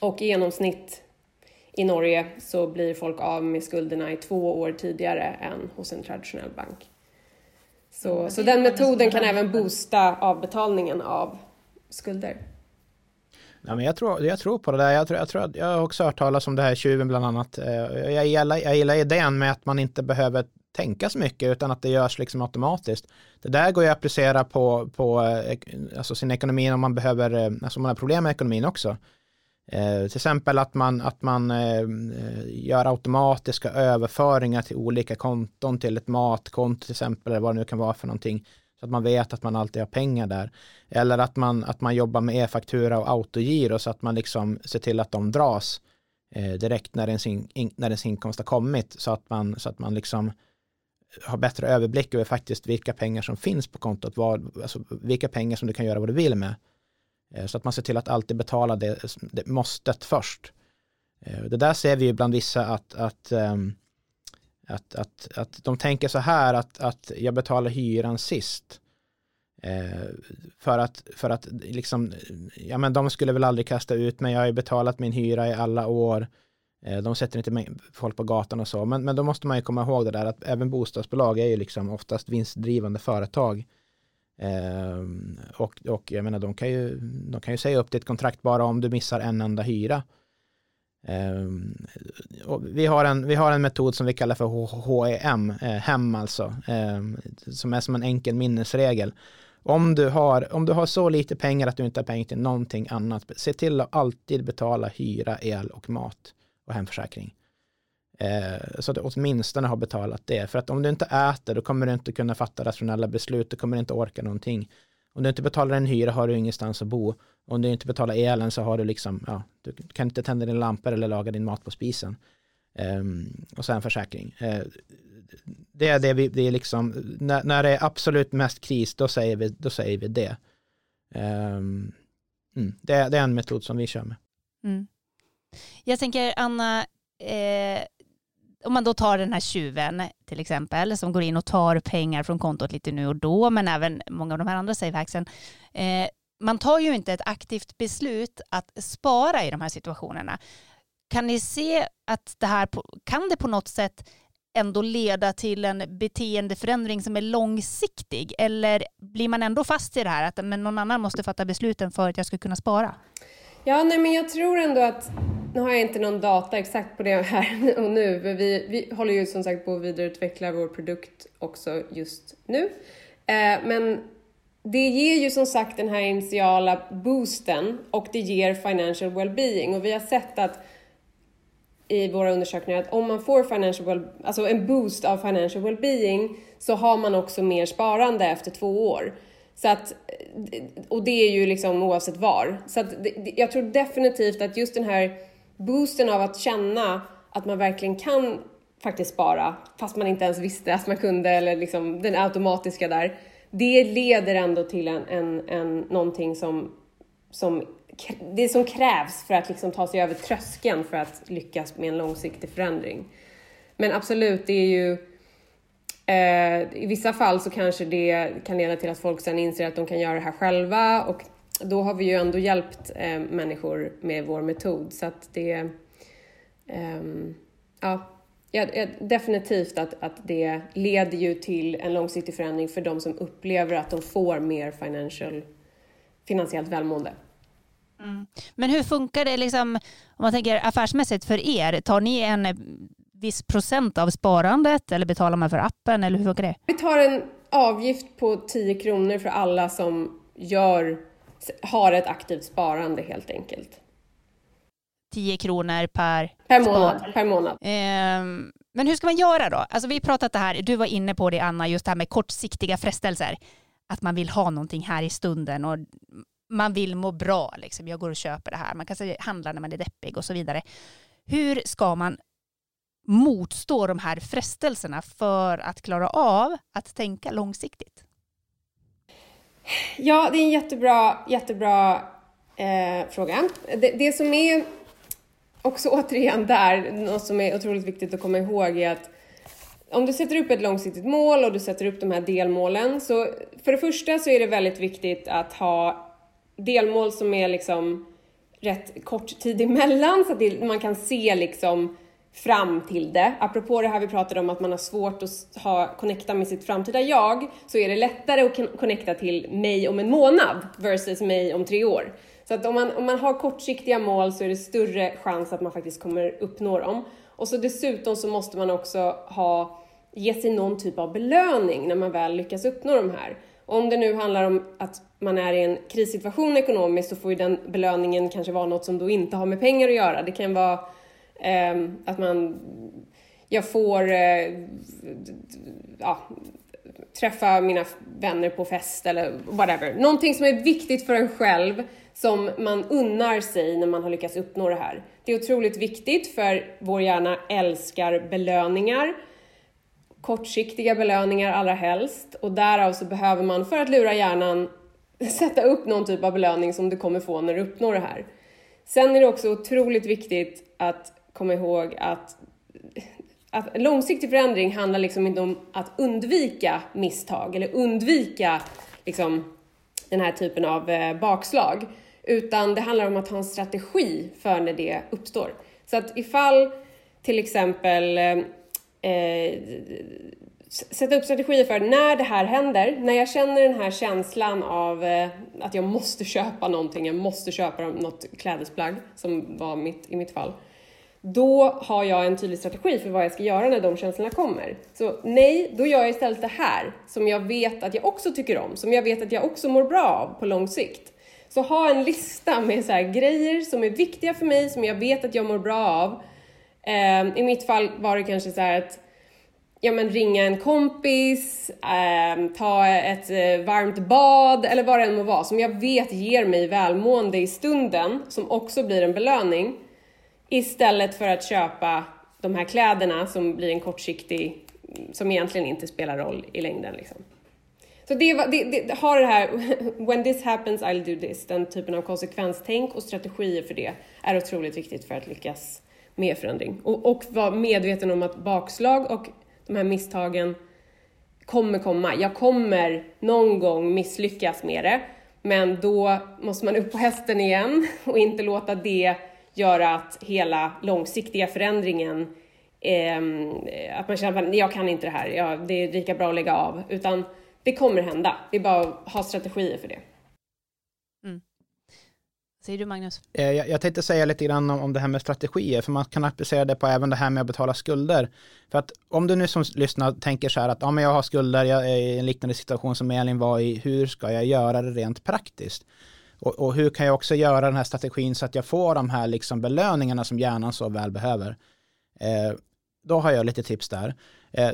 Och i genomsnitt i Norge så blir folk av med skulderna i två år tidigare än hos en traditionell bank. Så, så den metoden kan även boosta avbetalningen av skulder. Ja, men jag, tror, jag tror på det där. Jag, tror, jag, tror, jag har också hört talas om det här tjuven bland annat. Eh, jag gillar, jag gillar idén med att man inte behöver tänka så mycket utan att det görs liksom automatiskt. Det där går ju att applicera på, på eh, alltså sin ekonomi om man behöver, eh, alltså om man har problem med ekonomin också. Eh, till exempel att man, att man eh, gör automatiska överföringar till olika konton, till ett matkonto till exempel, eller vad det nu kan vara för någonting. Så att man vet att man alltid har pengar där. Eller att man, att man jobbar med e-faktura och autogiro så att man liksom ser till att de dras eh, direkt när ens, in, när ens inkomst har kommit. Så att man, så att man liksom har bättre överblick över faktiskt vilka pengar som finns på kontot, vad, alltså vilka pengar som du kan göra vad du vill med. Eh, så att man ser till att alltid betala det, det måstet först. Eh, det där ser vi ju bland vissa att, att um, att, att, att de tänker så här att, att jag betalar hyran sist. Eh, för att, för att liksom, ja men de skulle väl aldrig kasta ut mig, jag har ju betalat min hyra i alla år. Eh, de sätter inte folk på gatan och så, men, men då måste man ju komma ihåg det där att även bostadsbolag är ju liksom oftast vinstdrivande företag. Eh, och, och jag menar, de kan, ju, de kan ju säga upp ditt kontrakt bara om du missar en enda hyra. Ehm, vi, har en, vi har en metod som vi kallar för HEM, eh, hem alltså, eh, som är som en enkel minnesregel. Om du, har, om du har så lite pengar att du inte har pengar till någonting annat, se till att alltid betala hyra, el och mat och hemförsäkring. Eh, så att du åtminstone har betalat det. För att om du inte äter, då kommer du inte kunna fatta rationella beslut, du kommer inte orka någonting. Om du inte betalar en hyra har du ingenstans att bo. Om du inte betalar elen så har du liksom, ja, du kan inte tända din lampor eller laga din mat på spisen. Um, och sen försäkring. Uh, det är det vi, det är liksom, när, när det är absolut mest kris, då säger vi, då säger vi det. Um, mm, det, det, är en metod som vi kör med. Mm. Jag tänker, Anna, eh, om man då tar den här tjuven till exempel som går in och tar pengar från kontot lite nu och då men även många av de här andra savehacksen. Eh, man tar ju inte ett aktivt beslut att spara i de här situationerna. Kan ni se att det här kan det på något sätt ändå leda till en beteendeförändring som är långsiktig eller blir man ändå fast i det här att men någon annan måste fatta besluten för att jag ska kunna spara? Ja, nej, men jag tror ändå att nu har jag inte någon data exakt på det här och nu, för vi, vi håller ju som sagt på att vidareutveckla vår produkt också just nu. Eh, men det ger ju som sagt den här initiala boosten och det ger financial well-being och vi har sett att i våra undersökningar att om man får financial well, alltså en boost av financial well-being så har man också mer sparande efter två år. Så att, och det är ju liksom oavsett var. Så att jag tror definitivt att just den här boosten av att känna att man verkligen kan faktiskt spara fast man inte ens visste att man kunde eller liksom den automatiska där. Det leder ändå till en, en, en, någonting som, som det som krävs för att liksom ta sig över tröskeln för att lyckas med en långsiktig förändring. Men absolut, det är ju eh, i vissa fall så kanske det kan leda till att folk sen inser att de kan göra det här själva och då har vi ju ändå hjälpt eh, människor med vår metod så att det eh, ja, ja, definitivt att, att det leder ju till en långsiktig förändring för de som upplever att de får mer financial, finansiellt välmående. Mm. Men hur funkar det liksom, om man tänker affärsmässigt för er? Tar ni en viss procent av sparandet eller betalar man för appen eller hur funkar det? Vi tar en avgift på 10 kronor för alla som gör, har ett aktivt sparande helt enkelt. 10 kronor per, per månad. Per månad. Eh, men hur ska man göra då? Alltså vi pratat det här, du var inne på det Anna, just det här med kortsiktiga frestelser. Att man vill ha någonting här i stunden och man vill må bra. Liksom. Jag går och köper det här. Man kan handla när man är deppig och så vidare. Hur ska man motstå de här frestelserna för att klara av att tänka långsiktigt? Ja, det är en jättebra, jättebra eh, fråga. Det, det, som är också återigen där, något som är otroligt viktigt att komma ihåg är att om du sätter upp ett långsiktigt mål och du sätter upp de här delmålen så för det första så är det väldigt viktigt att ha delmål som är liksom rätt kort tid emellan så att det, man kan se liksom fram till det. Apropå det här vi pratade om att man har svårt att ha, connecta med sitt framtida jag, så är det lättare att connecta till mig om en månad versus mig om tre år. Så att om man, om man har kortsiktiga mål så är det större chans att man faktiskt kommer uppnå dem. Och så dessutom så måste man också ha, ge sig någon typ av belöning när man väl lyckas uppnå de här. Och om det nu handlar om att man är i en krissituation ekonomiskt så får ju den belöningen kanske vara något som då inte har med pengar att göra. Det kan vara Ehm, att man, jag får eh, ja, träffa mina vänner på fest eller whatever. Någonting som är viktigt för en själv som man unnar sig när man har lyckats uppnå det här. Det är otroligt viktigt för vår hjärna älskar belöningar. Kortsiktiga belöningar allra helst och därav så behöver man för att lura hjärnan sätta upp någon typ av belöning som du kommer få när du uppnår det här. Sen är det också otroligt viktigt att komma ihåg att, att långsiktig förändring handlar liksom inte om att undvika misstag eller undvika liksom, den här typen av eh, bakslag, utan det handlar om att ha en strategi för när det uppstår. Så att ifall till exempel eh, sätta upp strategier för när det här händer, när jag känner den här känslan av eh, att jag måste köpa någonting, jag måste köpa något klädesplagg, som var mitt, i mitt fall då har jag en tydlig strategi för vad jag ska göra när de känslorna kommer. Så nej, då gör jag istället det här som jag vet att jag också tycker om, som jag vet att jag också mår bra av på lång sikt. Så ha en lista med så grejer som är viktiga för mig, som jag vet att jag mår bra av. Eh, I mitt fall var det kanske så att ja, men ringa en kompis, eh, ta ett eh, varmt bad eller vad det än må vara som jag vet ger mig välmående i stunden, som också blir en belöning. Istället för att köpa de här kläderna som blir en kortsiktig, som egentligen inte spelar roll i längden. Liksom. Så det, det, det, har det här, when this happens I'll do this, den typen av konsekvenstänk och strategier för det är otroligt viktigt för att lyckas med förändring. Och, och vara medveten om att bakslag och de här misstagen kommer komma. Jag kommer någon gång misslyckas med det, men då måste man upp på hästen igen och inte låta det göra att hela långsiktiga förändringen eh, att man känner att jag kan inte det här, ja, det är lika bra att lägga av, utan det kommer hända. Det är bara att ha strategier för det. Mm. Säger du Magnus? Eh, jag, jag tänkte säga lite grann om, om det här med strategier, för man kan applicera det på även det här med att betala skulder. För att om du nu som lyssnar tänker så här att ja, men jag har skulder, jag är i en liknande situation som Elin var i, hur ska jag göra det rent praktiskt? Och, och, hur kan jag också göra den här strategin så att jag får de här liksom belöningarna som hjärnan så väl behöver. Eh, då har jag lite tips där. Eh,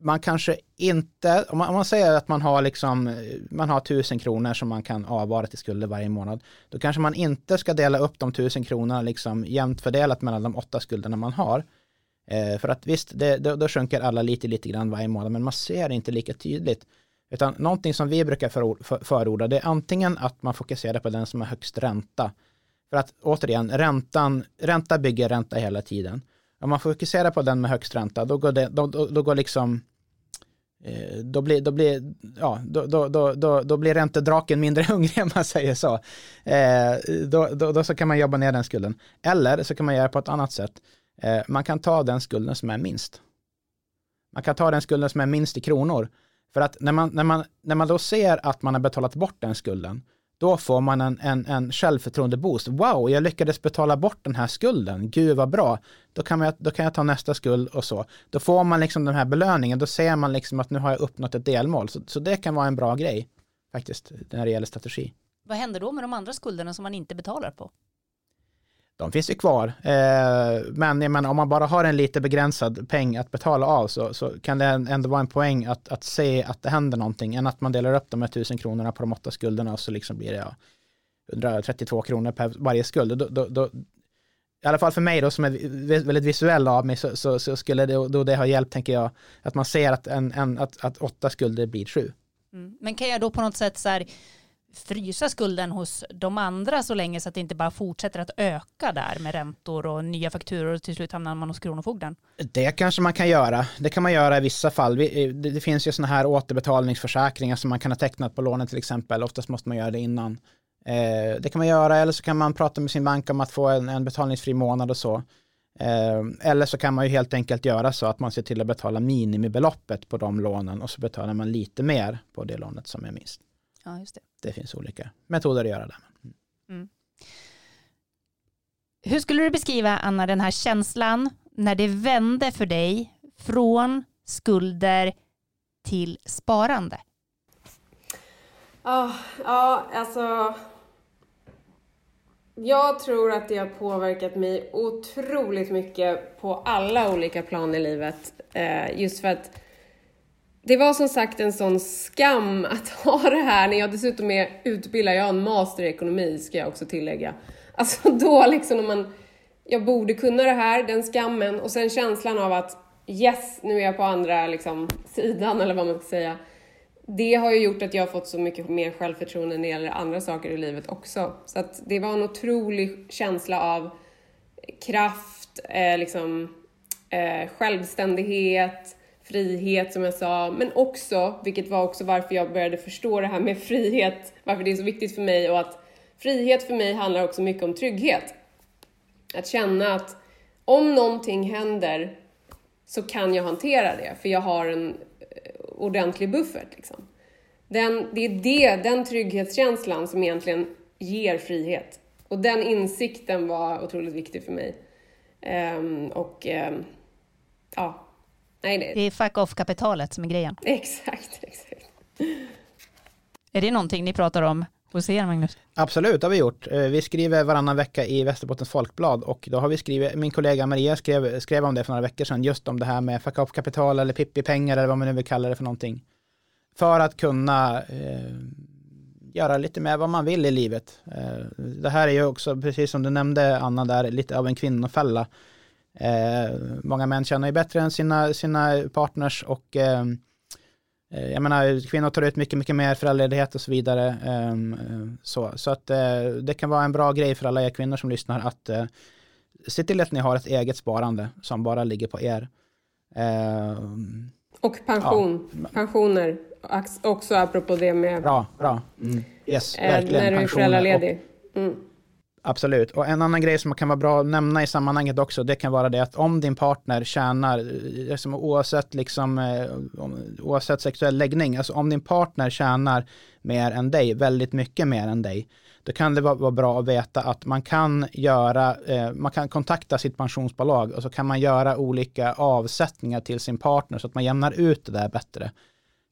man kanske inte, om man, om man, säger att man har liksom, man har tusen kronor som man kan avvara till skulder varje månad, då kanske man inte ska dela upp de tusen kronorna liksom jämnt fördelat mellan de åtta skulderna man har. Eh, för att visst, det, då, då sjunker alla lite, lite grann varje månad, men man ser det inte lika tydligt. Utan någonting som vi brukar förorda, det är antingen att man fokuserar på den som har högst ränta. För att återigen, räntan, ränta bygger ränta hela tiden. Om man fokuserar på den med högst ränta, då går, det, då, då, då går liksom eh, då blir, då, blir, ja, då, då, då, då, då blir räntedraken mindre hungrig om man säger så. Eh, då, då, då, så kan man jobba ner den skulden. Eller så kan man göra på ett annat sätt. Eh, man kan ta den skulden som är minst. Man kan ta den skulden som är minst i kronor. För att när man, när man, när man då ser att man har betalat bort den skulden, då får man en, en, en självförtroende-boost. Wow, jag lyckades betala bort den här skulden. Gud vad bra. Då kan, jag, då kan jag ta nästa skuld och så. Då får man liksom den här belöningen. Då ser man liksom att nu har jag uppnått ett delmål. Så, så det kan vara en bra grej faktiskt när det gäller strategi. Vad händer då med de andra skulderna som man inte betalar på? De finns ju kvar. Eh, men jag menar, om man bara har en lite begränsad peng att betala av så, så kan det ändå vara en poäng att, att se att det händer någonting än att man delar upp de här tusen kronorna på de åtta skulderna och så liksom blir det ja, 132 kronor per varje skuld. Då, då, då, I alla fall för mig då som är väldigt visuell av mig så, så, så skulle det, då det ha hjälpt tänker jag att man ser att, en, en, att, att åtta skulder blir sju. Mm. Men kan jag då på något sätt så här frysa skulden hos de andra så länge så att det inte bara fortsätter att öka där med räntor och nya fakturor och till slut hamnar man hos Kronofogden? Det kanske man kan göra. Det kan man göra i vissa fall. Eh, det finns ju sådana här återbetalningsförsäkringar som man kan ha tecknat på lånen till exempel. Oftast måste man göra det innan. Eh, det kan man göra eller så kan man prata med sin bank om att få en, betalningsfri månad och så. Eh, eller så kan man ju helt enkelt göra så att man ser till att betala minimibeloppet på de lånen och så betalar man lite mer på det lånet som är minst. Ja, just det. det finns olika metoder att göra det. Mm. Hur skulle du beskriva, Anna, den här känslan när det vände för dig från skulder till sparande? Ja, ja alltså. Jag tror att det har påverkat mig otroligt mycket på alla olika plan i livet. Eh, just för att det var som sagt en sån skam att ha det här när jag dessutom är utbildad, jag har en master i ekonomi ska jag också tillägga. Alltså då liksom när man, jag borde kunna det här, den skammen och sen känslan av att yes, nu är jag på andra liksom, sidan eller vad man ska säga. Det har ju gjort att jag har fått så mycket mer självförtroende när det gäller andra saker i livet också. Så att det var en otrolig känsla av kraft, eh, liksom, eh, självständighet, frihet som jag sa, men också, vilket var också varför jag började förstå det här med frihet, varför det är så viktigt för mig och att frihet för mig handlar också mycket om trygghet. Att känna att om någonting händer så kan jag hantera det, för jag har en eh, ordentlig buffert. Liksom. Den, det är det, den trygghetskänslan som egentligen ger frihet. Och den insikten var otroligt viktig för mig. Um, och um, ja, Nej, det... det är fuck off-kapitalet som är grejen. Exakt, exakt. Är det någonting ni pratar om hos er, Magnus? Absolut, det har vi gjort. Eh, vi skriver varannan vecka i Västerbottens Folkblad och då har vi skrivit, min kollega Maria skrev, skrev om det för några veckor sedan, just om det här med fuck off-kapital eller pippi-pengar eller vad man nu vill kalla det för någonting. För att kunna eh, göra lite mer vad man vill i livet. Eh, det här är ju också, precis som du nämnde Anna, där lite av en kvinnofälla. Eh, många män känner ju bättre än sina, sina partners och eh, eh, jag menar, kvinnor tar ut mycket, mycket mer föräldraledighet och så vidare. Ehm, så, så att eh, det kan vara en bra grej för alla er kvinnor som lyssnar att eh, se till att ni har ett eget sparande som bara ligger på er. Ehm, och pension, ja. pensioner, också apropå det med... Bra, bra. Mm. Yes, verkligen. När du är föräldraledig. Mm. Absolut. Och en annan grej som kan vara bra att nämna i sammanhanget också, det kan vara det att om din partner tjänar, liksom oavsett, liksom, eh, oavsett sexuell läggning, alltså om din partner tjänar mer än dig, väldigt mycket mer än dig, då kan det vara bra att veta att man kan göra, eh, man kan kontakta sitt pensionsbolag och så kan man göra olika avsättningar till sin partner så att man jämnar ut det där bättre.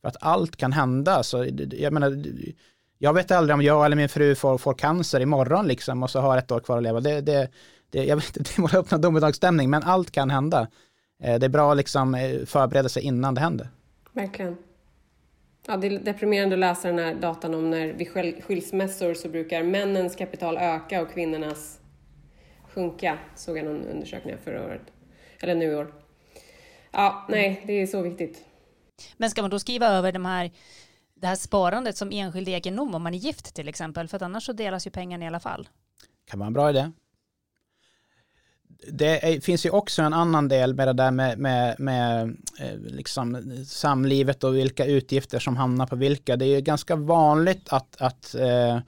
För att allt kan hända, så jag menar, jag vet aldrig om jag eller min fru får, får cancer imorgon liksom och så har ett år kvar att leva. Det, det, det, jag vet inte, det måste öppna domedagsstämning, men allt kan hända. Eh, det är bra att liksom eh, förbereda sig innan det händer. Verkligen. Ja, det är deprimerande att läsa den här datan om när vid skilsmässor så brukar männens kapital öka och kvinnornas sjunka, såg jag någon undersökning förra året. Eller nu i år. Ja, nej, det är så viktigt. Men ska man då skriva över de här det här sparandet som enskild egendom om man är gift till exempel, för att annars så delas ju pengarna i alla fall. Kan vara en bra idé. Det är, finns ju också en annan del med det där med, med, med eh, liksom samlivet och vilka utgifter som hamnar på vilka. Det är ju ganska vanligt att, att Eh,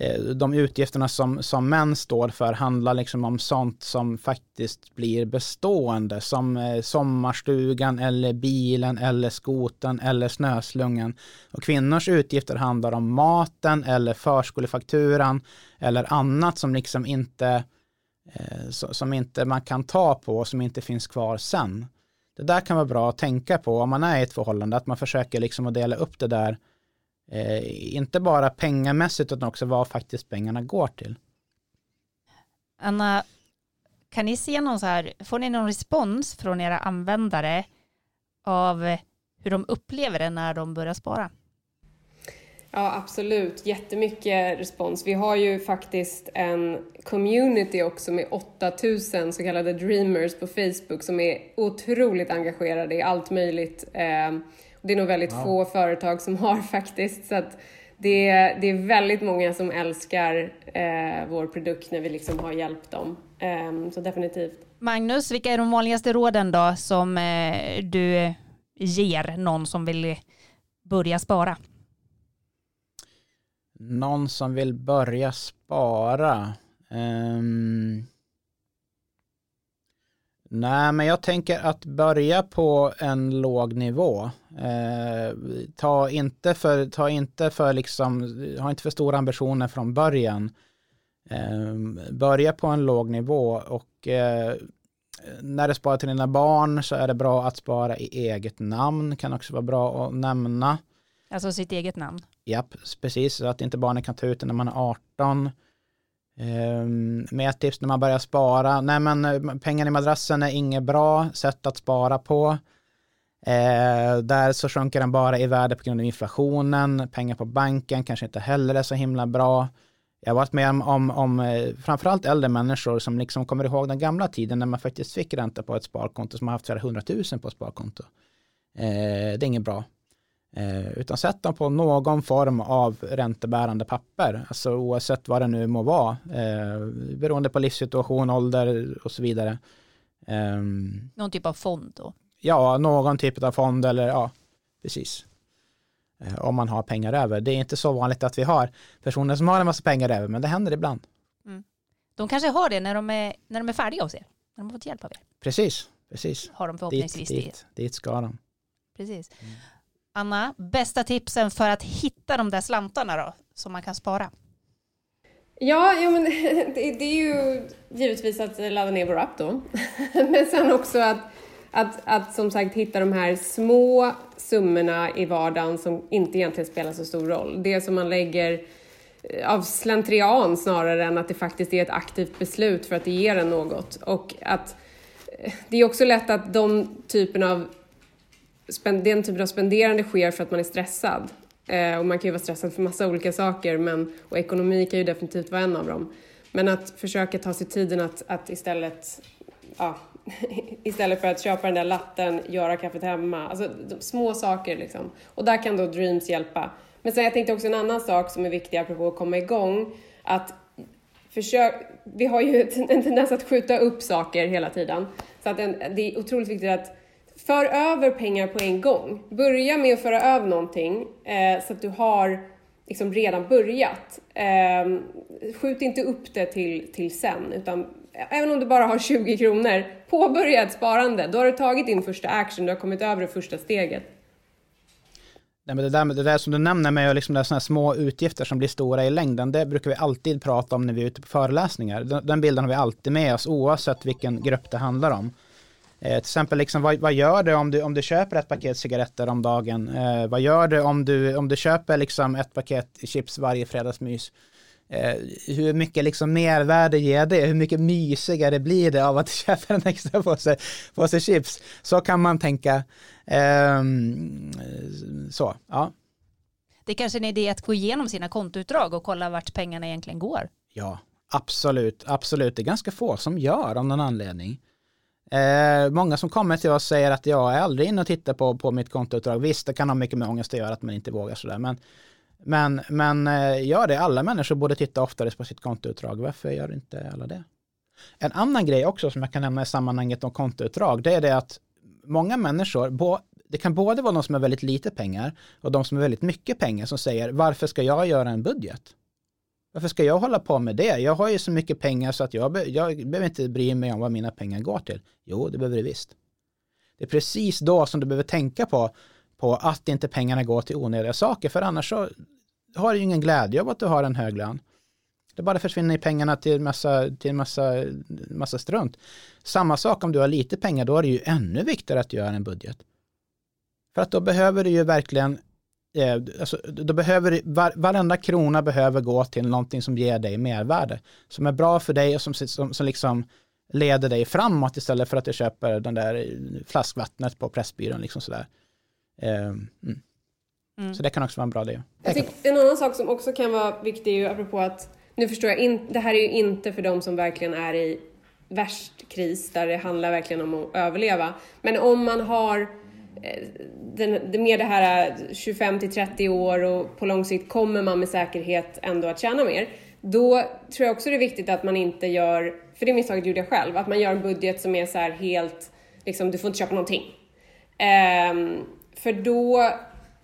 Eh, de utgifterna som, som män står för handlar liksom om sånt som faktiskt blir bestående som eh, sommarstugan eller bilen eller skoten eller snöslungan. Och kvinnors utgifter handlar om maten eller förskolefakturan eller annat som liksom inte eh, som inte man kan ta på och som inte finns kvar sen. Det där kan vara bra att tänka på om man är i ett förhållande, att man försöker liksom att dela upp det där eh, inte bara pengamässigt utan också vad faktiskt pengarna går till. Anna, kan ni se någon så här, får ni någon respons från era användare av hur de upplever det när de börjar spara? Ja, absolut. Jättemycket respons. Vi har ju faktiskt en community också med 8000 så kallade dreamers på Facebook som är otroligt engagerade i allt möjligt. Eh, det är nog väldigt wow. få företag som har faktiskt. Så att det, är, det är väldigt många som älskar eh, vår produkt när vi liksom har hjälpt dem. Eh, så definitivt. Magnus, vilka är de vanligaste råden då som eh, du ger någon som vill börja spara? Någon som vill börja spara? Um... Nej, men jag tänker att börja på en låg nivå. Eh, ta inte för, ta inte för liksom, ha inte för stora ambitioner från början. Eh, börja på en låg nivå och eh, när du sparar till dina barn så är det bra att spara i eget namn, kan också vara bra att nämna. Alltså sitt eget namn? Japp, precis, så att inte barnen kan ta ut det när man är 18. Ehm, med ett tips när man börjar spara, nej men eh, pengar i madrassen är inget bra sätt att spara på. Eh, där så sjunker den bara i värde på grund av inflationen, pengar på banken kanske inte heller är så himla bra. Jag har varit med om, om, om eh, framförallt äldre människor som liksom kommer ihåg den gamla tiden när man faktiskt fick ränta på ett sparkonto som har haft flera hundratusen på ett sparkonto. Eh, det är inget bra. Eh, utan sätt dem på någon form av räntebärande papper, alltså oavsett vad det nu må vara, eh, beroende på livssituation, ålder och så vidare. Eh, någon typ av fond då? Ja, någon typ av fond eller ja, precis. Eh, om man har pengar över. Det är inte så vanligt att vi har personer som har en massa pengar över, men det händer ibland. Mm. De kanske har det när de är, när de är färdiga hos er, när de har fått hjälp av er. Precis, precis. Har de förhoppningsvis dit, dit, dit ska de. Precis. Mm. Anna, bästa tipsen för att hitta de där slantarna då, som man kan spara? Ja, ja men det, det är ju givetvis att ladda ner vår app då. men sen också att, att, att som sagt hitta de här små summorna i vardagen som inte egentligen spelar så stor roll. Det som man lägger eh, av slentrian snarare än att det faktiskt är ett aktivt beslut för att det ger en något. Och att eh, det är också lätt att de typen av den typen av spenderande sker för att man är stressad. Eh, och man kan ju vara stressad för massa olika saker men, och ekonomi kan ju definitivt vara en av dem. Men att försöka ta sig tiden att, att istället, ja, istället för att köpa den där latten, göra kaffet hemma. Alltså små saker liksom. Och där kan då Dreams hjälpa. Men sen jag tänkte också en annan sak som är viktig apropå att komma igång. Att försök, vi har ju en tendens att skjuta upp saker hela tiden. Så att en, det är otroligt viktigt att för över pengar på en gång. Börja med att föra över någonting eh, så att du har liksom redan börjat. Eh, skjut inte upp det till, till sen, utan även om du bara har 20 kronor, påbörja ett sparande. Då har du tagit din första action, du har kommit över det första steget. Nej, men det, där, det där som du nämner med liksom det här små utgifter som blir stora i längden, det brukar vi alltid prata om när vi är ute på föreläsningar. Den, den bilden har vi alltid med oss oavsett vilken grupp det handlar om. Eh, till exempel, liksom, vad, vad, gör du om du, om du köper ett paket cigaretter om dagen? Eh, vad gör du om du, om du köper liksom ett paket chips varje fredagsmys? Eh, hur mycket liksom mervärde ger det? Hur mycket mysigare blir det av att köpa en extra påse, påse chips? Så kan man tänka. Ehm, så, ja. Det är kanske är en idé att gå igenom sina kontoutdrag och kolla vart pengarna egentligen går. Ja, absolut, absolut. Det är ganska få som gör av någon anledning. Eh, många som kommer till oss säger att jag är aldrig inne och tittar på, på mitt kontoutdrag. Visst, det kan ha mycket med ångest att göra att man inte vågar sådär. Men, men, men eh, gör det. Alla människor borde titta oftare på sitt kontoutdrag. Varför gör inte alla det? En annan grej också som jag kan nämna i sammanhanget om kontoutdrag, det är det att många människor, det kan både vara de som har väldigt lite pengar och de som har väldigt mycket pengar som säger varför ska jag göra en budget? Varför ska jag hålla på med det? Jag har ju så mycket pengar så att jag, be jag behöver inte bry mig om vad mina pengar går till. Jo, det behöver du visst. Det är precis då som du behöver tänka på, på att inte pengarna går till onödiga saker, för annars så har du ju ingen glädje av att du har en hög lön. Det bara försvinner i pengarna till massa, till massa, massa strunt. Samma sak om du har lite pengar, då är det ju ännu viktigare att göra en budget. För att då behöver du ju verkligen Eh, alltså, då behöver, var, varenda krona behöver gå till någonting som ger dig mervärde. Som är bra för dig och som, som, som liksom leder dig framåt istället för att du köper den där flaskvattnet på Pressbyrån. Liksom sådär. Eh, mm. Mm. Så det kan också vara en bra idé. en annan sak som också kan vara viktig, ju, apropå att nu förstår jag, in, det här är ju inte för de som verkligen är i värst kris, där det handlar verkligen om att överleva. Men om man har Eh, den, det, mer det här 25 till 30 år och på lång sikt kommer man med säkerhet ändå att tjäna mer. Då tror jag också det är viktigt att man inte gör, för det misstaget gjorde jag själv, att man gör en budget som är så här helt, liksom du får inte köpa någonting. Um, för då,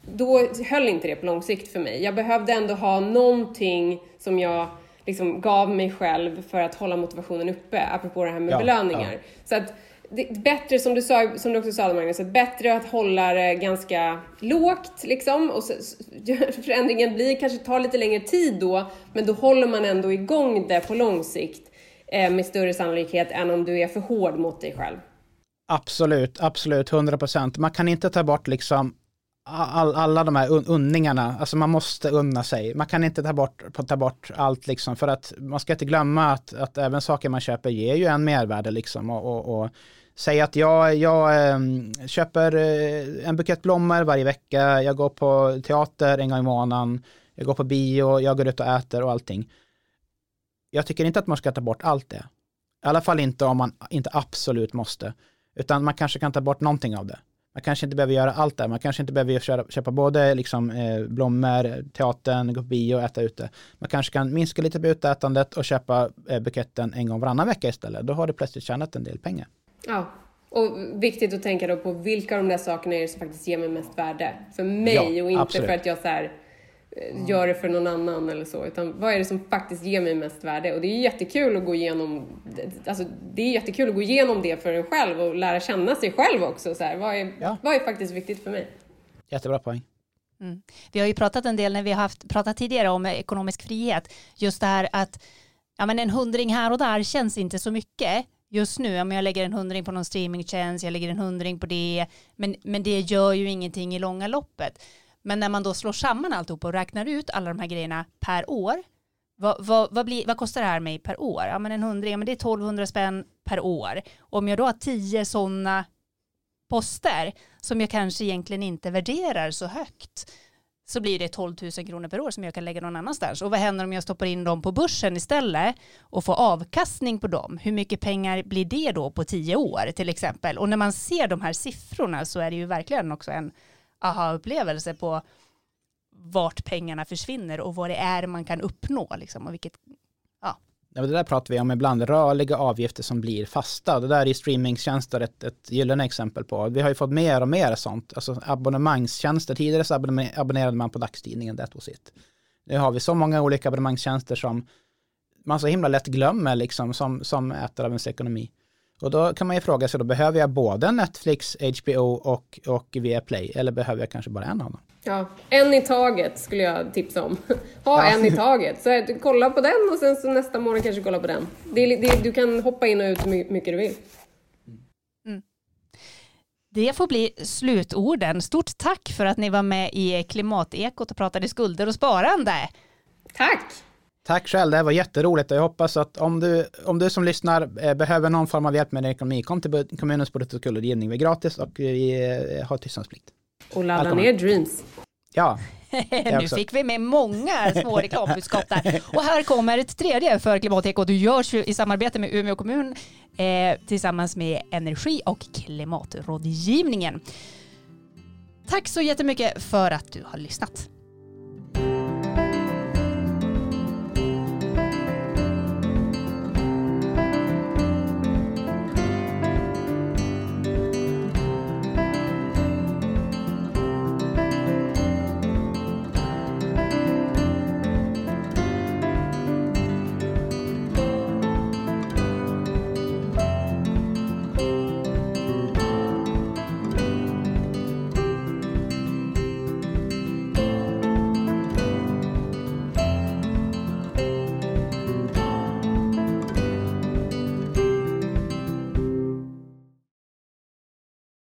då höll inte det på lång sikt för mig. Jag behövde ändå ha någonting som jag liksom gav mig själv för att hålla motivationen uppe, apropå det här med ja, belöningar. Ja. Så att det, bättre, som du, sa, som du också sa Magnus, att bättre att hålla det ganska lågt liksom. Och så, förändringen blir, kanske tar lite längre tid då, men då håller man ändå igång det på lång sikt eh, med större sannolikhet än om du är för hård mot dig själv. Absolut, absolut, 100 procent. Man kan inte ta bort liksom all, alla de här un unningarna, alltså man måste unna sig. Man kan inte ta bort, ta bort allt liksom, för att man ska inte glömma att, att även saker man köper ger ju en mervärde liksom. Och, och, och Säg att jag, jag ehm, köper eh, en bukett blommor varje vecka, jag går på teater en gång i månaden, jag går på bio, jag går ut och äter och allting. Jag tycker inte att man ska ta bort allt det. I alla fall inte om man inte absolut måste. Utan man kanske kan ta bort någonting av det. Man kanske inte behöver göra allt det. Man kanske inte behöver köra, köpa både liksom, eh, blommor, teatern, gå på bio och äta ute. Man kanske kan minska lite på utätandet och köpa eh, buketten en gång varannan vecka istället. Då har du plötsligt tjänat en del pengar. Ja, och viktigt att tänka då på vilka av de där sakerna är det som faktiskt ger mig mest värde för mig ja, och inte absolut. för att jag så här, eh, gör det för någon annan eller så, utan vad är det som faktiskt ger mig mest värde? Och det är jättekul att gå igenom, alltså det är jättekul att gå igenom det för en själv och lära känna sig själv också. Så här, vad, är, ja. vad är faktiskt viktigt för mig? Jättebra poäng. Mm. Vi har ju pratat en del när vi har haft, pratat tidigare om ekonomisk frihet, just det här att ja, men en hundring här och där känns inte så mycket, just nu, om jag lägger en hundring på någon streamingtjänst, jag lägger en hundring på det, men, men det gör ju ingenting i långa loppet. Men när man då slår samman alltihop och räknar ut alla de här grejerna per år, vad, vad, vad, blir, vad kostar det här mig per år? Ja men en hundring, men det är 1200 spänn per år. Om jag då har tio sådana poster som jag kanske egentligen inte värderar så högt, så blir det 12 000 kronor per år som jag kan lägga någon annanstans. Och vad händer om jag stoppar in dem på börsen istället och får avkastning på dem? Hur mycket pengar blir det då på tio år till exempel? Och när man ser de här siffrorna så är det ju verkligen också en aha-upplevelse på vart pengarna försvinner och vad det är man kan uppnå liksom, och vilket Ja, det där pratar vi om ibland, rörliga avgifter som blir fasta. Det där är streamingtjänster ett, ett gyllene exempel på. Vi har ju fått mer och mer sånt, alltså abonnemangstjänster. Tidigare så abonnerade man på dagstidningen, det was it. Nu har vi så många olika abonnemangstjänster som man så himla lätt glömmer liksom som, som äter av ens ekonomi. Och då kan man ju fråga sig, då behöver jag både Netflix, HBO och, och Viaplay eller behöver jag kanske bara en av dem? Ja, en i taget skulle jag tipsa om. Ha ja. en i taget. Så kolla på den och sen så nästa morgon kanske kolla på den. Det, det, du kan hoppa in och ut hur mycket du vill. Mm. Det får bli slutorden. Stort tack för att ni var med i Klimatekot och pratade skulder och sparande. Tack! Tack själv, det här var jätteroligt och jag hoppas att om du, om du som lyssnar eh, behöver någon form av hjälp med din ekonomi, kom till kommunens budget och skuldrådgivning. Vi är gratis och vi eh, har tystnadsplikt. Och ladda ner Dreams. Ja, nu fick vi med många små reklambudskap där. Och här kommer ett tredje för Klimatekot. Du görs i samarbete med Umeå kommun eh, tillsammans med Energi och klimatrådgivningen. Tack så jättemycket för att du har lyssnat.